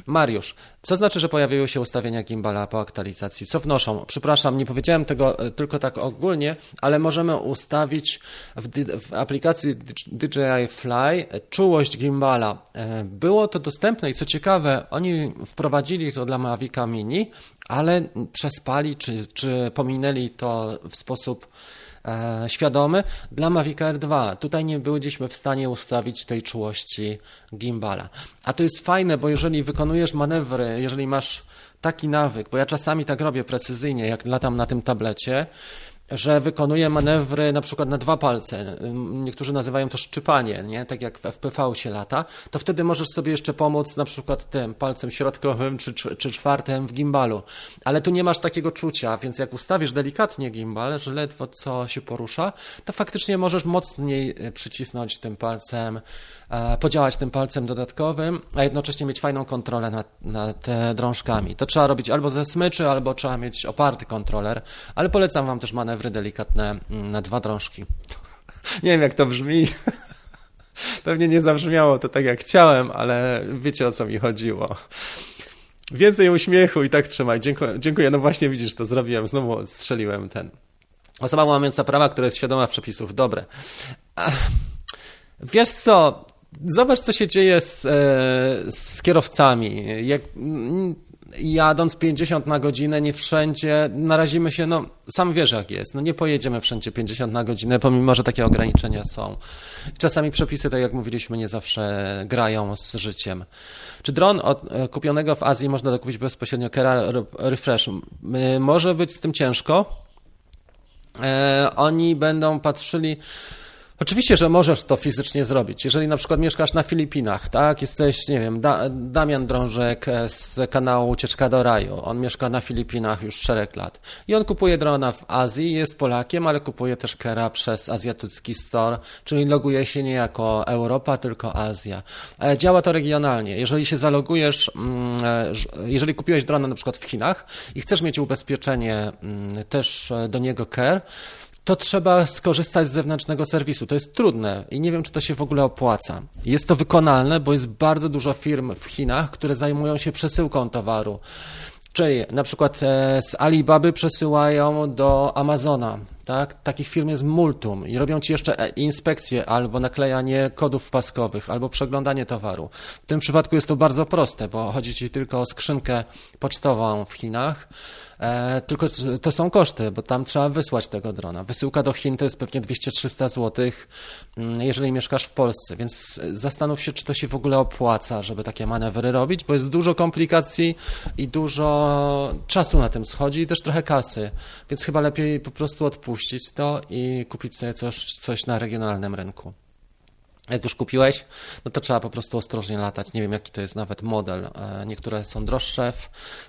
Mariusz, co znaczy, że pojawiły się ustawienia gimbala po aktualizacji? Co wnoszą? Przepraszam, nie powiedziałem tego e, tylko tak ogólnie, ale możemy ustawić w, w aplikacji DJI Fly czułość gimbala. E, było to dostępne i co ciekawe, oni wprowadzili to dla Mavica Mini, ale przespali czy, czy pominęli to w sposób e, świadomy dla Mavic Air 2. Tutaj nie byliśmy w stanie ustawić tej czułości gimbala. A to jest fajne, bo jeżeli wykonujesz manewry, jeżeli masz taki nawyk, bo ja czasami tak robię precyzyjnie, jak latam na tym tablecie, że wykonuje manewry na przykład na dwa palce. Niektórzy nazywają to szczypanie, nie? tak jak w FPV się lata, to wtedy możesz sobie jeszcze pomóc na przykład tym palcem środkowym czy, czy, czwartym w gimbalu. Ale tu nie masz takiego czucia, więc jak ustawisz delikatnie gimbal, że ledwo co się porusza, to faktycznie możesz mocniej e, przycisnąć tym palcem, e, podziałać tym palcem dodatkowym, a jednocześnie mieć fajną kontrolę nad, nad drążkami. To trzeba robić albo ze smyczy, albo trzeba mieć oparty kontroler, ale polecam Wam też manewry delikatne mm, na dwa drążki. Nie wiem, jak to brzmi. Pewnie nie zabrzmiało to tak, jak chciałem, ale wiecie, o co mi chodziło. Więcej uśmiechu i tak trzymaj. Dziękuję. dziękuję. No właśnie widzisz, to zrobiłem. Znowu strzeliłem ten. Osoba łamiąca prawa, która jest świadoma przepisów. Dobre. Wiesz co? Zobacz, co się dzieje z, e, z kierowcami. Jak, jadąc 50 na godzinę, nie wszędzie, narazimy się, no sam wiesz jak jest, no nie pojedziemy wszędzie 50 na godzinę, pomimo, że takie ograniczenia są. Czasami przepisy, tak jak mówiliśmy, nie zawsze grają z życiem. Czy dron od, e, kupionego w Azji można dokupić bezpośrednio Kera Refresh? Może być z tym ciężko. E, oni będą patrzyli Oczywiście, że możesz to fizycznie zrobić. Jeżeli na przykład mieszkasz na Filipinach, tak, jesteś, nie wiem, da Damian Drążek z kanału Ucieczka do Raju. On mieszka na Filipinach już szereg lat. I on kupuje drona w Azji, jest Polakiem, ale kupuje też Kera przez azjatycki store, czyli loguje się nie jako Europa, tylko Azja. E, działa to regionalnie. Jeżeli się zalogujesz, mm, e, jeżeli kupiłeś drona na przykład w Chinach i chcesz mieć ubezpieczenie mm, też do niego Care, to trzeba skorzystać z zewnętrznego serwisu. To jest trudne i nie wiem, czy to się w ogóle opłaca. Jest to wykonalne, bo jest bardzo dużo firm w Chinach, które zajmują się przesyłką towaru. Czyli na przykład e, z Alibaby przesyłają do Amazona. Tak? Takich firm jest multum i robią ci jeszcze e, inspekcje albo naklejanie kodów paskowych, albo przeglądanie towaru. W tym przypadku jest to bardzo proste, bo chodzi ci tylko o skrzynkę pocztową w Chinach E, tylko to są koszty, bo tam trzeba wysłać tego drona. Wysyłka do Chin to jest pewnie 200-300 zł, mm, jeżeli mieszkasz w Polsce, więc zastanów się, czy to się w ogóle opłaca, żeby takie manewry robić, bo jest dużo komplikacji i dużo czasu na tym schodzi i też trochę kasy, więc chyba lepiej po prostu odpuścić to i kupić sobie coś, coś na regionalnym rynku. Jak już kupiłeś, no to trzeba po prostu ostrożnie latać. Nie wiem, jaki to jest nawet model. E, niektóre są droższe.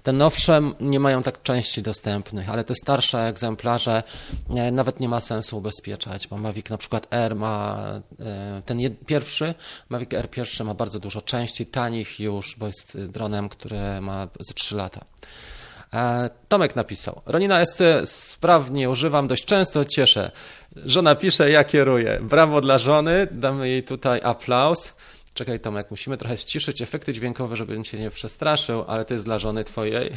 Te nowsze nie mają tak części dostępnych, ale te starsze egzemplarze e, nawet nie ma sensu ubezpieczać, bo Mavic na przykład R ma e, ten pierwszy, Mavic R pierwszy ma bardzo dużo części, tanich już, bo jest dronem, który ma ze 3 lata. Tomek napisał. Ronina SC sprawnie używam, dość często cieszę. Żona pisze, ja kieruję. Brawo dla żony, damy jej tutaj aplauz. Czekaj Tomek, musimy trochę ściszyć efekty dźwiękowe, żebym cię nie przestraszył, ale to jest dla żony twojej.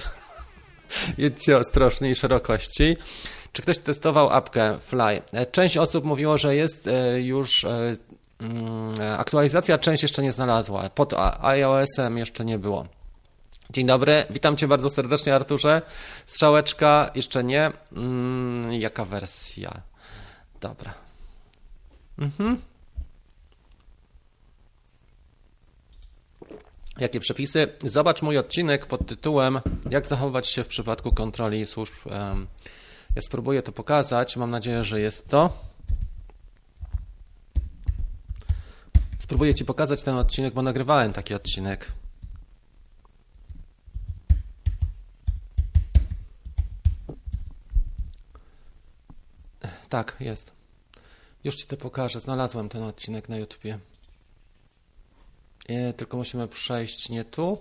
Jedźcie ostrożniej szerokości. Czy ktoś testował apkę Fly? E, część osób mówiło, że jest e, już e, mm, aktualizacja, część jeszcze nie znalazła. Pod iOS-em jeszcze nie było. Dzień dobry, witam Cię bardzo serdecznie, Arturze. Strzałeczka, jeszcze nie. Mm, jaka wersja? Dobra. Mhm. Jakie przepisy? Zobacz mój odcinek pod tytułem Jak zachować się w przypadku kontroli służb. Ja spróbuję to pokazać. Mam nadzieję, że jest to. Spróbuję Ci pokazać ten odcinek, bo nagrywałem taki odcinek. Tak, jest. Już Ci to pokażę. Znalazłem ten odcinek na YouTubie. I tylko musimy przejść nie tu.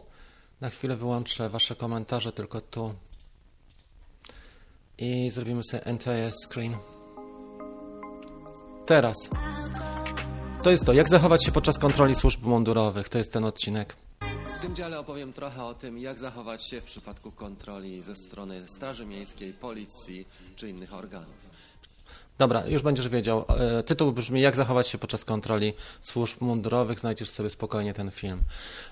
Na chwilę wyłączę Wasze komentarze tylko tu. I zrobimy sobie entire screen. Teraz. To jest to, jak zachować się podczas kontroli służb mundurowych. To jest ten odcinek. W tym dziale opowiem trochę o tym, jak zachować się w przypadku kontroli ze strony Straży Miejskiej, Policji czy innych organów. Dobra, już będziesz wiedział. E, tytuł brzmi Jak zachować się podczas kontroli służb mundurowych. Znajdziesz sobie spokojnie ten film.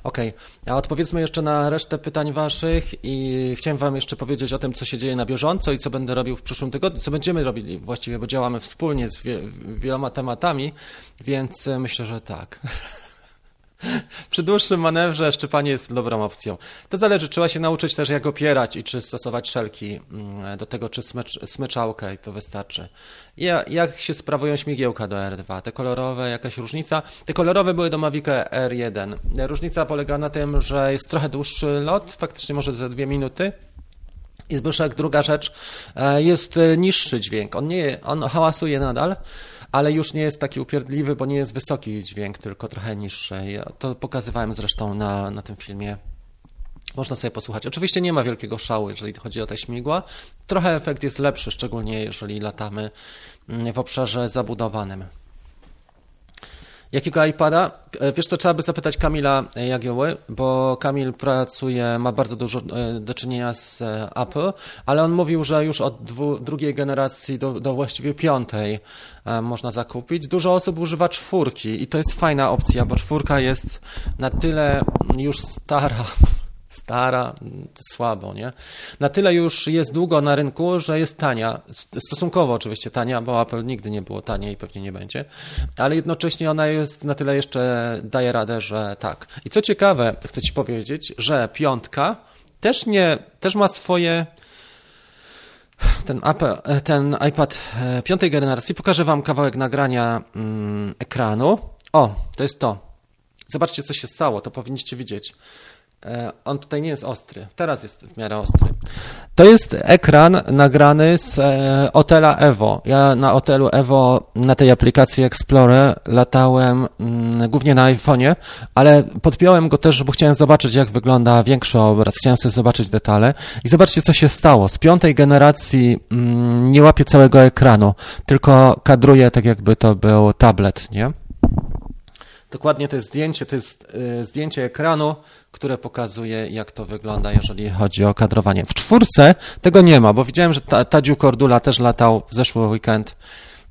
Ok, a odpowiedzmy jeszcze na resztę pytań Waszych i chciałem Wam jeszcze powiedzieć o tym, co się dzieje na bieżąco i co będę robił w przyszłym tygodniu, co będziemy robili właściwie, bo działamy wspólnie z wie wieloma tematami, więc myślę, że tak. Przy dłuższym manewrze szczypanie jest dobrą opcją. To zależy, trzeba się nauczyć też jak opierać i czy stosować szelki mm, do tego, czy smycz, smyczałkę i to wystarczy. I jak się sprawują śmigiełka do R2? Te kolorowe, jakaś różnica? Te kolorowe były do Mavica R1. Różnica polega na tym, że jest trochę dłuższy lot, faktycznie może za dwie minuty, i Zbyszek, druga rzecz, e, jest e, niższy dźwięk. On, nie, on hałasuje nadal, ale już nie jest taki upierdliwy, bo nie jest wysoki dźwięk, tylko trochę niższy. Ja to pokazywałem zresztą na, na tym filmie. Można sobie posłuchać. Oczywiście nie ma wielkiego szału, jeżeli chodzi o te śmigła. Trochę efekt jest lepszy, szczególnie jeżeli latamy w obszarze zabudowanym. Jakiego iPada? E, wiesz co, trzeba by zapytać Kamila Jagieły, bo Kamil pracuje, ma bardzo dużo e, do czynienia z e, Apple, ale on mówił, że już od dwu, drugiej generacji do, do właściwie piątej można zakupić. Dużo osób używa czwórki i to jest fajna opcja, bo czwórka jest na tyle już stara, stara, słabo, nie? Na tyle już jest długo na rynku, że jest tania, stosunkowo oczywiście tania, bo Apple nigdy nie było tanie i pewnie nie będzie, ale jednocześnie ona jest na tyle jeszcze daje radę, że tak. I co ciekawe, chcę Ci powiedzieć, że piątka też nie, też ma swoje ten, Apple, ten iPad e, piątej generacji. Pokażę Wam kawałek nagrania mm, ekranu. O, to jest to. Zobaczcie, co się stało, to powinniście widzieć. E, on tutaj nie jest ostry. Teraz jest w miarę ostry. To jest ekran nagrany z Otela Evo. Ja na Otelu Evo na tej aplikacji Explorer latałem mm, głównie na iPhone'ie, ale podpiąłem go też, bo chciałem zobaczyć, jak wygląda większy obraz. Chciałem sobie zobaczyć detale. I zobaczcie, co się stało. Z piątej generacji mm, nie łapie całego ekranu, tylko kadruje tak, jakby to był tablet, nie? Dokładnie to jest zdjęcie, to jest y, zdjęcie ekranu, które pokazuje, jak to wygląda, jeżeli chodzi o kadrowanie. W czwórce tego nie ma, bo widziałem, że Tadziu Kordula też latał w zeszły weekend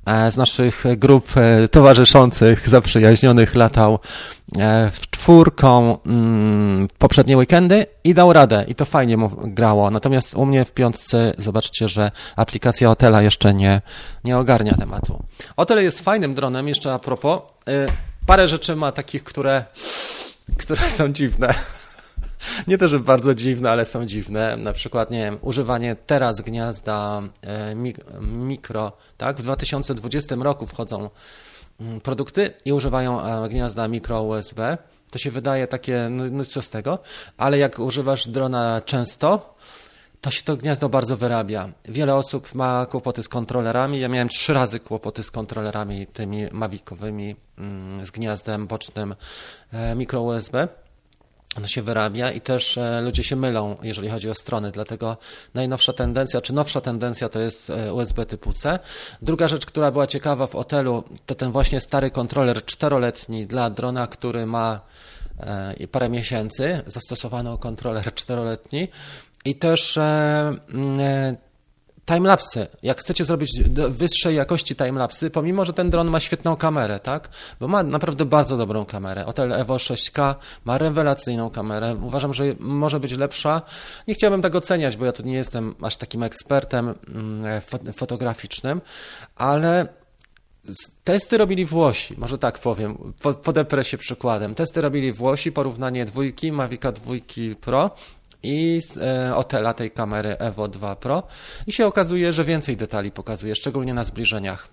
e, z naszych grup e, towarzyszących, zaprzyjaźnionych, latał e, w czwórką mm, poprzednie weekendy i dał radę i to fajnie mu grało. Natomiast u mnie w piątce zobaczcie, że aplikacja Otela jeszcze nie, nie ogarnia tematu. Otel jest fajnym dronem, jeszcze a propos. Parę rzeczy ma takich, które, które są dziwne. Nie to, że bardzo dziwne, ale są dziwne. Na przykład, nie wiem, używanie teraz gniazda e, mikro, tak? W 2020 roku wchodzą mm, produkty i używają e, gniazda mikro USB. To się wydaje takie, no, no co z tego, ale jak używasz drona często, to się to gniazdo bardzo wyrabia. Wiele osób ma kłopoty z kontrolerami. Ja miałem trzy razy kłopoty z kontrolerami tymi mawikowymi mm, z gniazdem bocznym e, mikro USB. Ono się wyrabia i też e, ludzie się mylą, jeżeli chodzi o strony, dlatego najnowsza tendencja, czy nowsza tendencja to jest e, USB typu C. Druga rzecz, która była ciekawa w Otelu, to ten właśnie stary kontroler czteroletni dla drona, który ma parę miesięcy, zastosowano kontroler czteroletni i też e, mm, e, timelapsy. Jak chcecie zrobić wyższej jakości timelapsy, pomimo, że ten dron ma świetną kamerę, tak? Bo ma naprawdę bardzo dobrą kamerę. Otel Evo 6K ma rewelacyjną kamerę. Uważam, że może być lepsza. Nie chciałbym tego oceniać, bo ja tu nie jestem aż takim ekspertem mm, fotograficznym, ale Testy robili Włosi, może tak powiem, podeprę się przykładem. Testy robili Włosi, porównanie dwójki, Mavica dwójki Pro i z e, Otela tej kamery Evo 2 Pro. I się okazuje, że więcej detali pokazuje, szczególnie na zbliżeniach.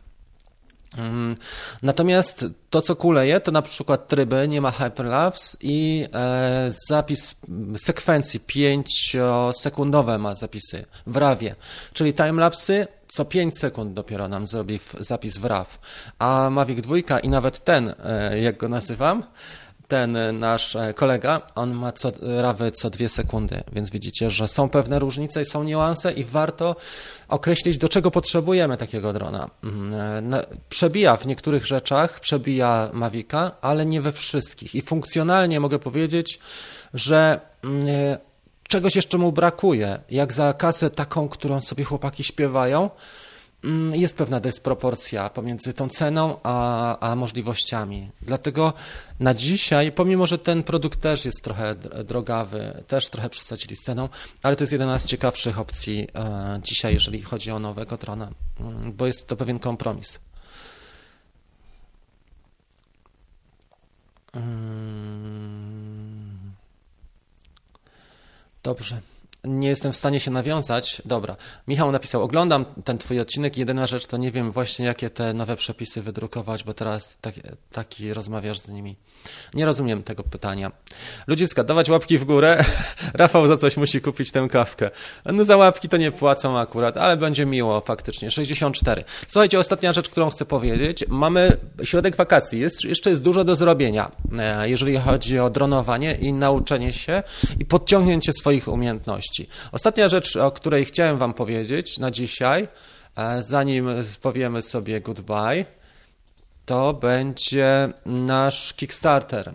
Mm, natomiast to, co kuleje, to na przykład tryby, nie ma hyperlapse i e, zapis sekwencji 5-sekundowe ma zapisy w RAWie, czyli timelapsy co 5 sekund dopiero nam zrobi zapis w RAW, a Mavic 2 i nawet ten, e, jak go nazywam, ten nasz e, kolega, on ma co, rawy co dwie sekundy, więc widzicie, że są pewne różnice i są niuanse i warto określić, do czego potrzebujemy takiego drona. Mm, e, przebija w niektórych rzeczach, przebija Mavica, ale nie we wszystkich. I funkcjonalnie mogę powiedzieć, że mm, e, czegoś jeszcze mu brakuje. Jak za kasę taką, którą sobie chłopaki śpiewają, jest pewna dysproporcja pomiędzy tą ceną a, a możliwościami. Dlatego na dzisiaj, pomimo że ten produkt też jest trochę drogawy, też trochę przesadzili z ceną, ale to jest jedna z ciekawszych opcji e, dzisiaj, jeżeli chodzi o nowego drona, mm, bo jest to pewien kompromis. Mm. Dobrze nie jestem w stanie się nawiązać. Dobra, Michał napisał, oglądam ten twój odcinek jedyna rzecz to nie wiem właśnie jakie te nowe przepisy wydrukować, bo teraz taki, taki rozmawiasz z nimi. Nie rozumiem tego pytania. Ludziska, dawać łapki w górę. Rafał za coś musi kupić tę kawkę. No za łapki to nie płacą akurat, ale będzie miło faktycznie. 64. Słuchajcie, ostatnia rzecz, którą chcę powiedzieć. Mamy środek wakacji. Jest, jeszcze jest dużo do zrobienia, e, jeżeli chodzi o dronowanie i nauczenie się i podciągnięcie swoich umiejętności. Ostatnia rzecz, o której chciałem wam powiedzieć na dzisiaj, e, zanim powiemy sobie goodbye, to będzie nasz Kickstarter.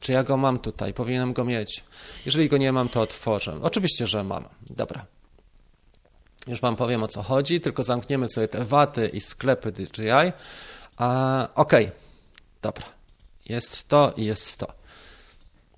Czy ja go mam tutaj? Powinienem go mieć. Jeżeli go nie mam, to otworzę. Oczywiście, że mam. Dobra. Już Wam powiem o co chodzi, tylko zamkniemy sobie te waty i sklepy DJI. A, ok, dobra. Jest to i jest to.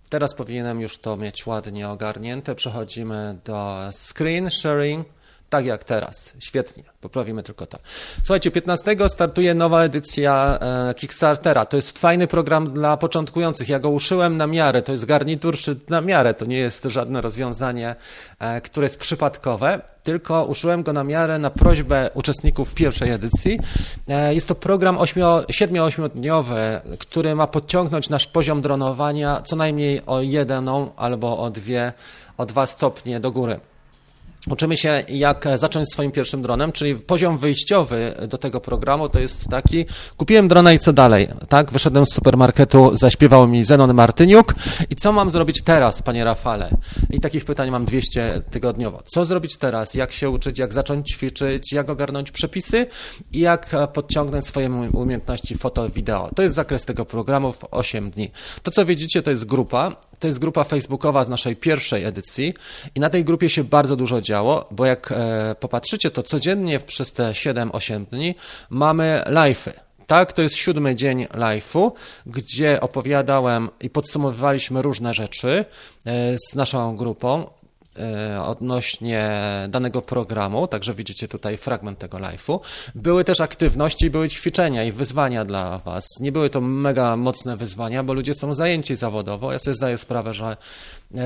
Teraz powinienem już to mieć ładnie ogarnięte. Przechodzimy do screen sharing tak jak teraz. Świetnie, poprawimy tylko to. Słuchajcie, 15 startuje nowa edycja e, Kickstartera. To jest fajny program dla początkujących. Ja go uszyłem na miarę. To jest garnitur na miarę. To nie jest żadne rozwiązanie, e, które jest przypadkowe, tylko uszyłem go na miarę na prośbę uczestników pierwszej edycji. E, jest to program 7-8 dniowy, który ma podciągnąć nasz poziom dronowania co najmniej o jedną albo o dwie, o dwa stopnie do góry. Uczymy się, jak zacząć swoim pierwszym dronem, czyli poziom wyjściowy do tego programu to jest taki, kupiłem drona i co dalej, tak? Wyszedłem z supermarketu, zaśpiewał mi Zenon Martyniuk i co mam zrobić teraz, panie Rafale? I takich pytań mam 200 tygodniowo. Co zrobić teraz? Jak się uczyć? Jak zacząć ćwiczyć? Jak ogarnąć przepisy? I jak podciągnąć swoje umiejętności foto, wideo? To jest zakres tego programu w 8 dni. To, co widzicie, to jest grupa. To jest grupa facebookowa z naszej pierwszej edycji i na tej grupie się bardzo dużo działo, bo jak e, popatrzycie, to codziennie przez te 7-8 dni mamy live'y. Tak, to jest siódmy dzień live'u, gdzie opowiadałem i podsumowywaliśmy różne rzeczy e, z naszą grupą. E, odnośnie danego programu, także widzicie tutaj fragment tego live'u. Były też aktywności, były ćwiczenia i wyzwania dla Was. Nie były to mega mocne wyzwania, bo ludzie są zajęci zawodowo. Ja sobie zdaję sprawę, że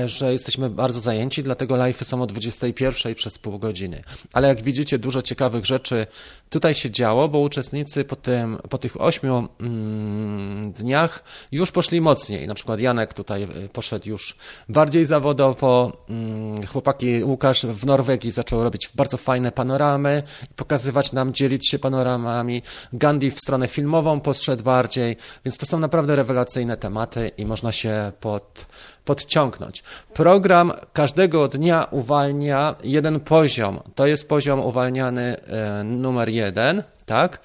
że jesteśmy bardzo zajęci, dlatego live'y są o 21 przez pół godziny. Ale jak widzicie, dużo ciekawych rzeczy tutaj się działo, bo uczestnicy po, tym, po tych ośmiu mm, dniach już poszli mocniej. Na przykład Janek tutaj e, poszedł już bardziej zawodowo. Mm, chłopaki Łukasz w Norwegii zaczął robić bardzo fajne panoramy, pokazywać nam, dzielić się panoramami. Gandhi w stronę filmową poszedł bardziej, więc to są naprawdę rewelacyjne tematy i można się pod, podciągnąć. Program każdego dnia uwalnia jeden poziom. To jest poziom uwalniany e, numer jeden, tak?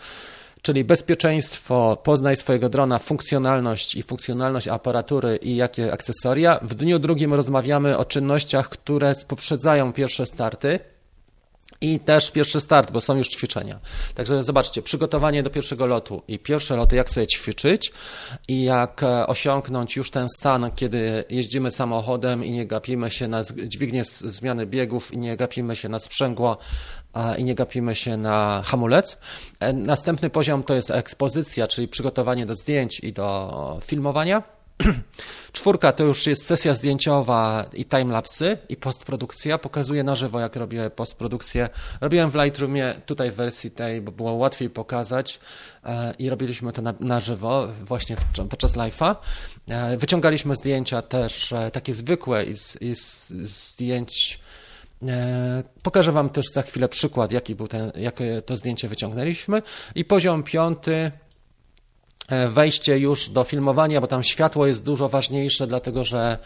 czyli bezpieczeństwo, poznaj swojego drona, funkcjonalność i funkcjonalność aparatury i jakie akcesoria. W dniu drugim rozmawiamy o czynnościach, które poprzedzają pierwsze starty i też pierwszy start, bo są już ćwiczenia. Także zobaczcie, przygotowanie do pierwszego lotu i pierwsze loty, jak sobie ćwiczyć i jak e, osiągnąć już ten stan, kiedy jeździmy samochodem i nie gapimy się na dźwignię zmiany biegów i nie gapimy się na sprzęgło i nie gapimy się na hamulec. E, następny poziom to jest ekspozycja, czyli przygotowanie do zdjęć i do filmowania. Czwórka to już jest sesja zdjęciowa i timelapsy i postprodukcja. Pokazuję na żywo, jak robię postprodukcję. Robiłem w Lightroomie tutaj w wersji tej, bo było łatwiej pokazać e, i robiliśmy to na, na żywo właśnie w, podczas live'a. E, wyciągaliśmy zdjęcia też e, takie zwykłe i, z, i z, zdjęć Pokażę Wam też za chwilę przykład, jaki był ten, jakie to zdjęcie wyciągnęliśmy. I poziom piąty wejście już do filmowania, bo tam światło jest dużo ważniejsze, dlatego że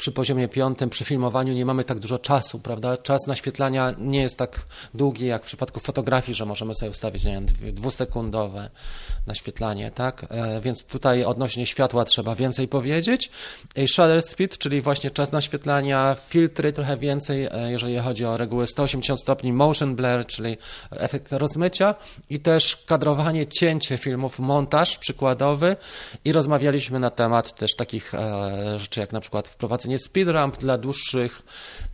przy poziomie piątym, przy filmowaniu nie mamy tak dużo czasu, prawda? Czas naświetlania nie jest tak długi jak w przypadku fotografii, że możemy sobie ustawić, nie wiem, dwusekundowe naświetlanie, tak? E, więc tutaj odnośnie światła trzeba więcej powiedzieć. Shutter speed, czyli właśnie czas naświetlania, filtry trochę więcej, e, jeżeli chodzi o reguły 180 stopni, motion blur, czyli efekt rozmycia i też kadrowanie, cięcie filmów, montaż przykładowy i rozmawialiśmy na temat też takich e, rzeczy jak na przykład wprowadzenie wprowadzenie speedramp dla dłuższych,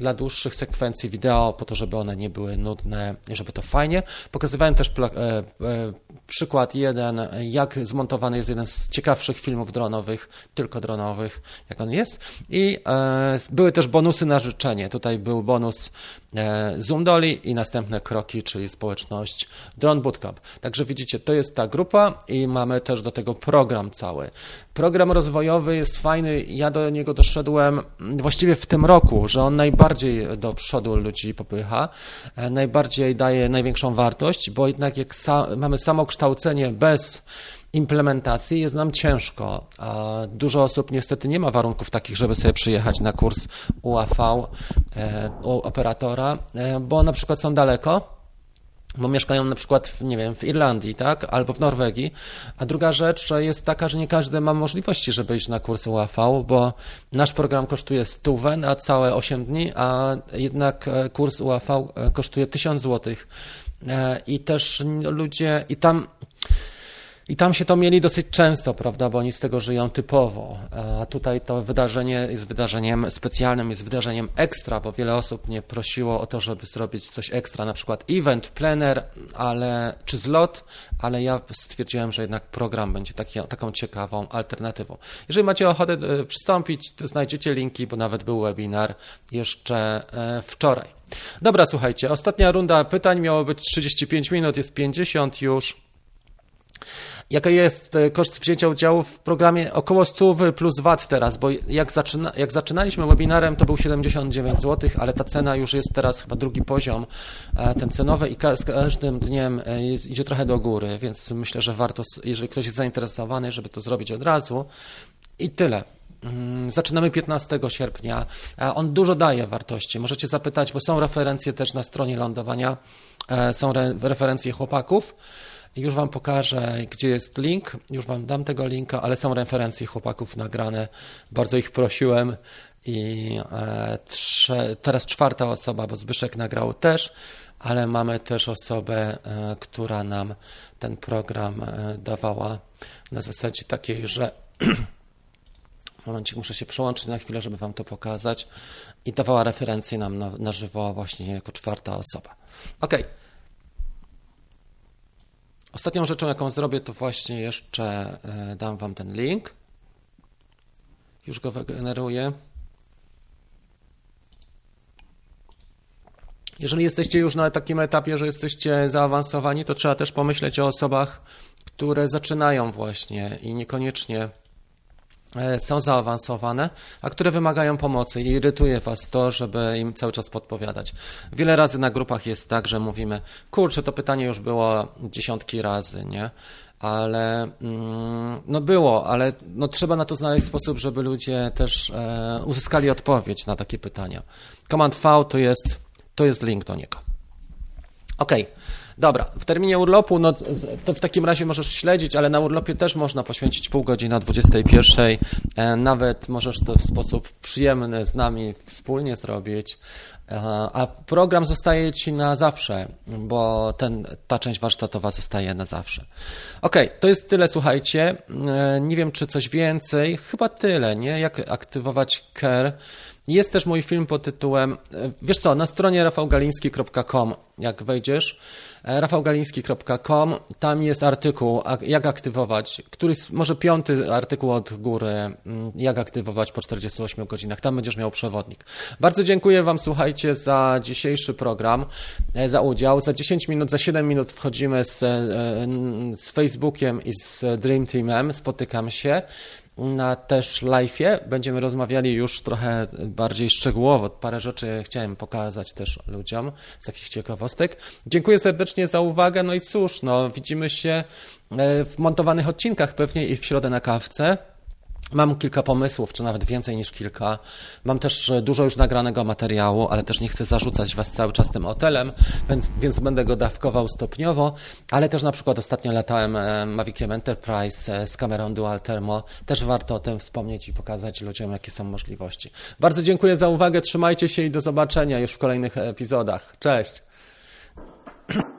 dla dłuższych sekwencji wideo, po to, żeby one nie były nudne i żeby to fajnie. Pokazywałem też e, e, przykład jeden, jak zmontowany jest jeden z ciekawszych filmów dronowych, tylko dronowych, jak on jest. I e, były też bonusy na życzenie. Tutaj był bonus Zoom Dolly i następne kroki, czyli społeczność Drone Bootcamp. Także widzicie, to jest ta grupa i mamy też do tego program cały. Program rozwojowy jest fajny, ja do niego doszedłem właściwie w tym roku, że on najbardziej do przodu ludzi popycha, e, najbardziej daje największą wartość, bo jednak jak sa mamy samo kształcenie bez implementacji jest nam ciężko. Dużo osób niestety nie ma warunków takich, żeby sobie przyjechać na kurs UAV e, u operatora, e, bo na przykład są daleko, bo mieszkają na przykład, w, nie wiem, w Irlandii, tak, albo w Norwegii. A druga rzecz jest taka, że nie każdy ma możliwości, żeby iść na kurs UAV, bo nasz program kosztuje stówę na całe 8 dni, a jednak e, kurs UAV kosztuje 1000 złotych. I też ludzie, i tam i tam się to mieli dosyć często, prawda, bo oni z tego żyją typowo. A tutaj to wydarzenie jest wydarzeniem specjalnym, jest wydarzeniem ekstra, bo wiele osób mnie prosiło o to, żeby zrobić coś ekstra, na przykład event, plener, ale, czy zlot, ale ja stwierdziłem, że jednak program będzie taki, taką ciekawą alternatywą. Jeżeli macie ochotę e, przystąpić, znajdziecie linki, bo nawet był webinar jeszcze e, wczoraj. Dobra, słuchajcie, ostatnia runda pytań miało być 35 minut, jest 50 już. Jaka jest e, koszt wzięcia udziału w programie? Około 100 plus VAT teraz, bo jak, zaczyna, jak zaczynaliśmy webinarem, to był 79 zł, ale ta cena już jest teraz chyba drugi poziom, e, ten cenowy i z każdym dniem e, idzie trochę do góry, więc myślę, że warto, jeżeli ktoś jest zainteresowany, żeby to zrobić od razu. I tyle. Mm, zaczynamy 15 sierpnia. On dużo daje wartości. Możecie zapytać, bo są referencje też na stronie lądowania, są referencje chłopaków. Już Wam pokażę, gdzie jest link. Już Wam dam tego linka, ale są referencje chłopaków nagrane. Bardzo ich prosiłem i e, trze, teraz czwarta osoba, bo Zbyszek nagrał też, ale mamy też osobę, e, która nam ten program e, dawała na zasadzie takiej, że momencik muszę się przełączyć na chwilę, żeby Wam to pokazać i dawała referencje nam na, na żywo właśnie jako czwarta osoba. Okej. Okay. Ostatnią rzeczą, jaką zrobię, to właśnie jeszcze e, dam Wam ten link. Już go wygeneruję. Jeżeli jesteście już na takim etapie, że jesteście zaawansowani, to trzeba też pomyśleć o osobach, które zaczynają właśnie i niekoniecznie są zaawansowane, a które wymagają pomocy i irytuje Was to, żeby im cały czas podpowiadać. Wiele razy na grupach jest tak, że mówimy, kurczę, to pytanie już było dziesiątki razy, nie? ale mm, no było, ale no trzeba na to znaleźć sposób, żeby ludzie też e, uzyskali odpowiedź na takie pytania. Command V to jest, to jest link do niego. OK, dobra. W terminie urlopu, no to w takim razie możesz śledzić, ale na urlopie też można poświęcić pół godziny na 21. E, nawet możesz to w sposób przyjemny z nami wspólnie zrobić. E, a program zostaje ci na zawsze, bo ten, ta część warsztatowa zostaje na zawsze. Ok, to jest tyle, słuchajcie. E, nie wiem, czy coś więcej. Chyba tyle, nie? Jak aktywować care. Jest też mój film pod tytułem, wiesz co, na stronie rafałgaliński.com, jak wejdziesz, rafałgaliński.com, tam jest artykuł, jak aktywować, któryś, może piąty artykuł od góry, mm, jak aktywować po 48 godzinach. Tam będziesz miał przewodnik. Bardzo dziękuję Wam, słuchajcie, za dzisiejszy program, e, za udział. Za 10 minut, za 7 minut wchodzimy z, z Facebookiem i z Dream Teamem, spotykam się na też live'ie będziemy rozmawiali już trochę bardziej szczegółowo. Parę rzeczy chciałem pokazać też ludziom z takich ciekawostek. Dziękuję serdecznie za uwagę. No i cóż, no, widzimy się e, w montowanych odcinkach pewnie i w środę na kawce. Mam kilka pomysłów, czy nawet więcej niż kilka. Mam też e, dużo już nagranego materiału, ale też nie chcę zarzucać Was cały czas tym hotelem, więc, więc będę go dawkował stopniowo. Ale też na przykład ostatnio latałem e, Maviciem Enterprise e, z kamerą Dual Thermo. Też warto o tym wspomnieć i pokazać ludziom, jakie są możliwości. Bardzo dziękuję za uwagę, trzymajcie się i do zobaczenia już w kolejnych epizodach. Cześć!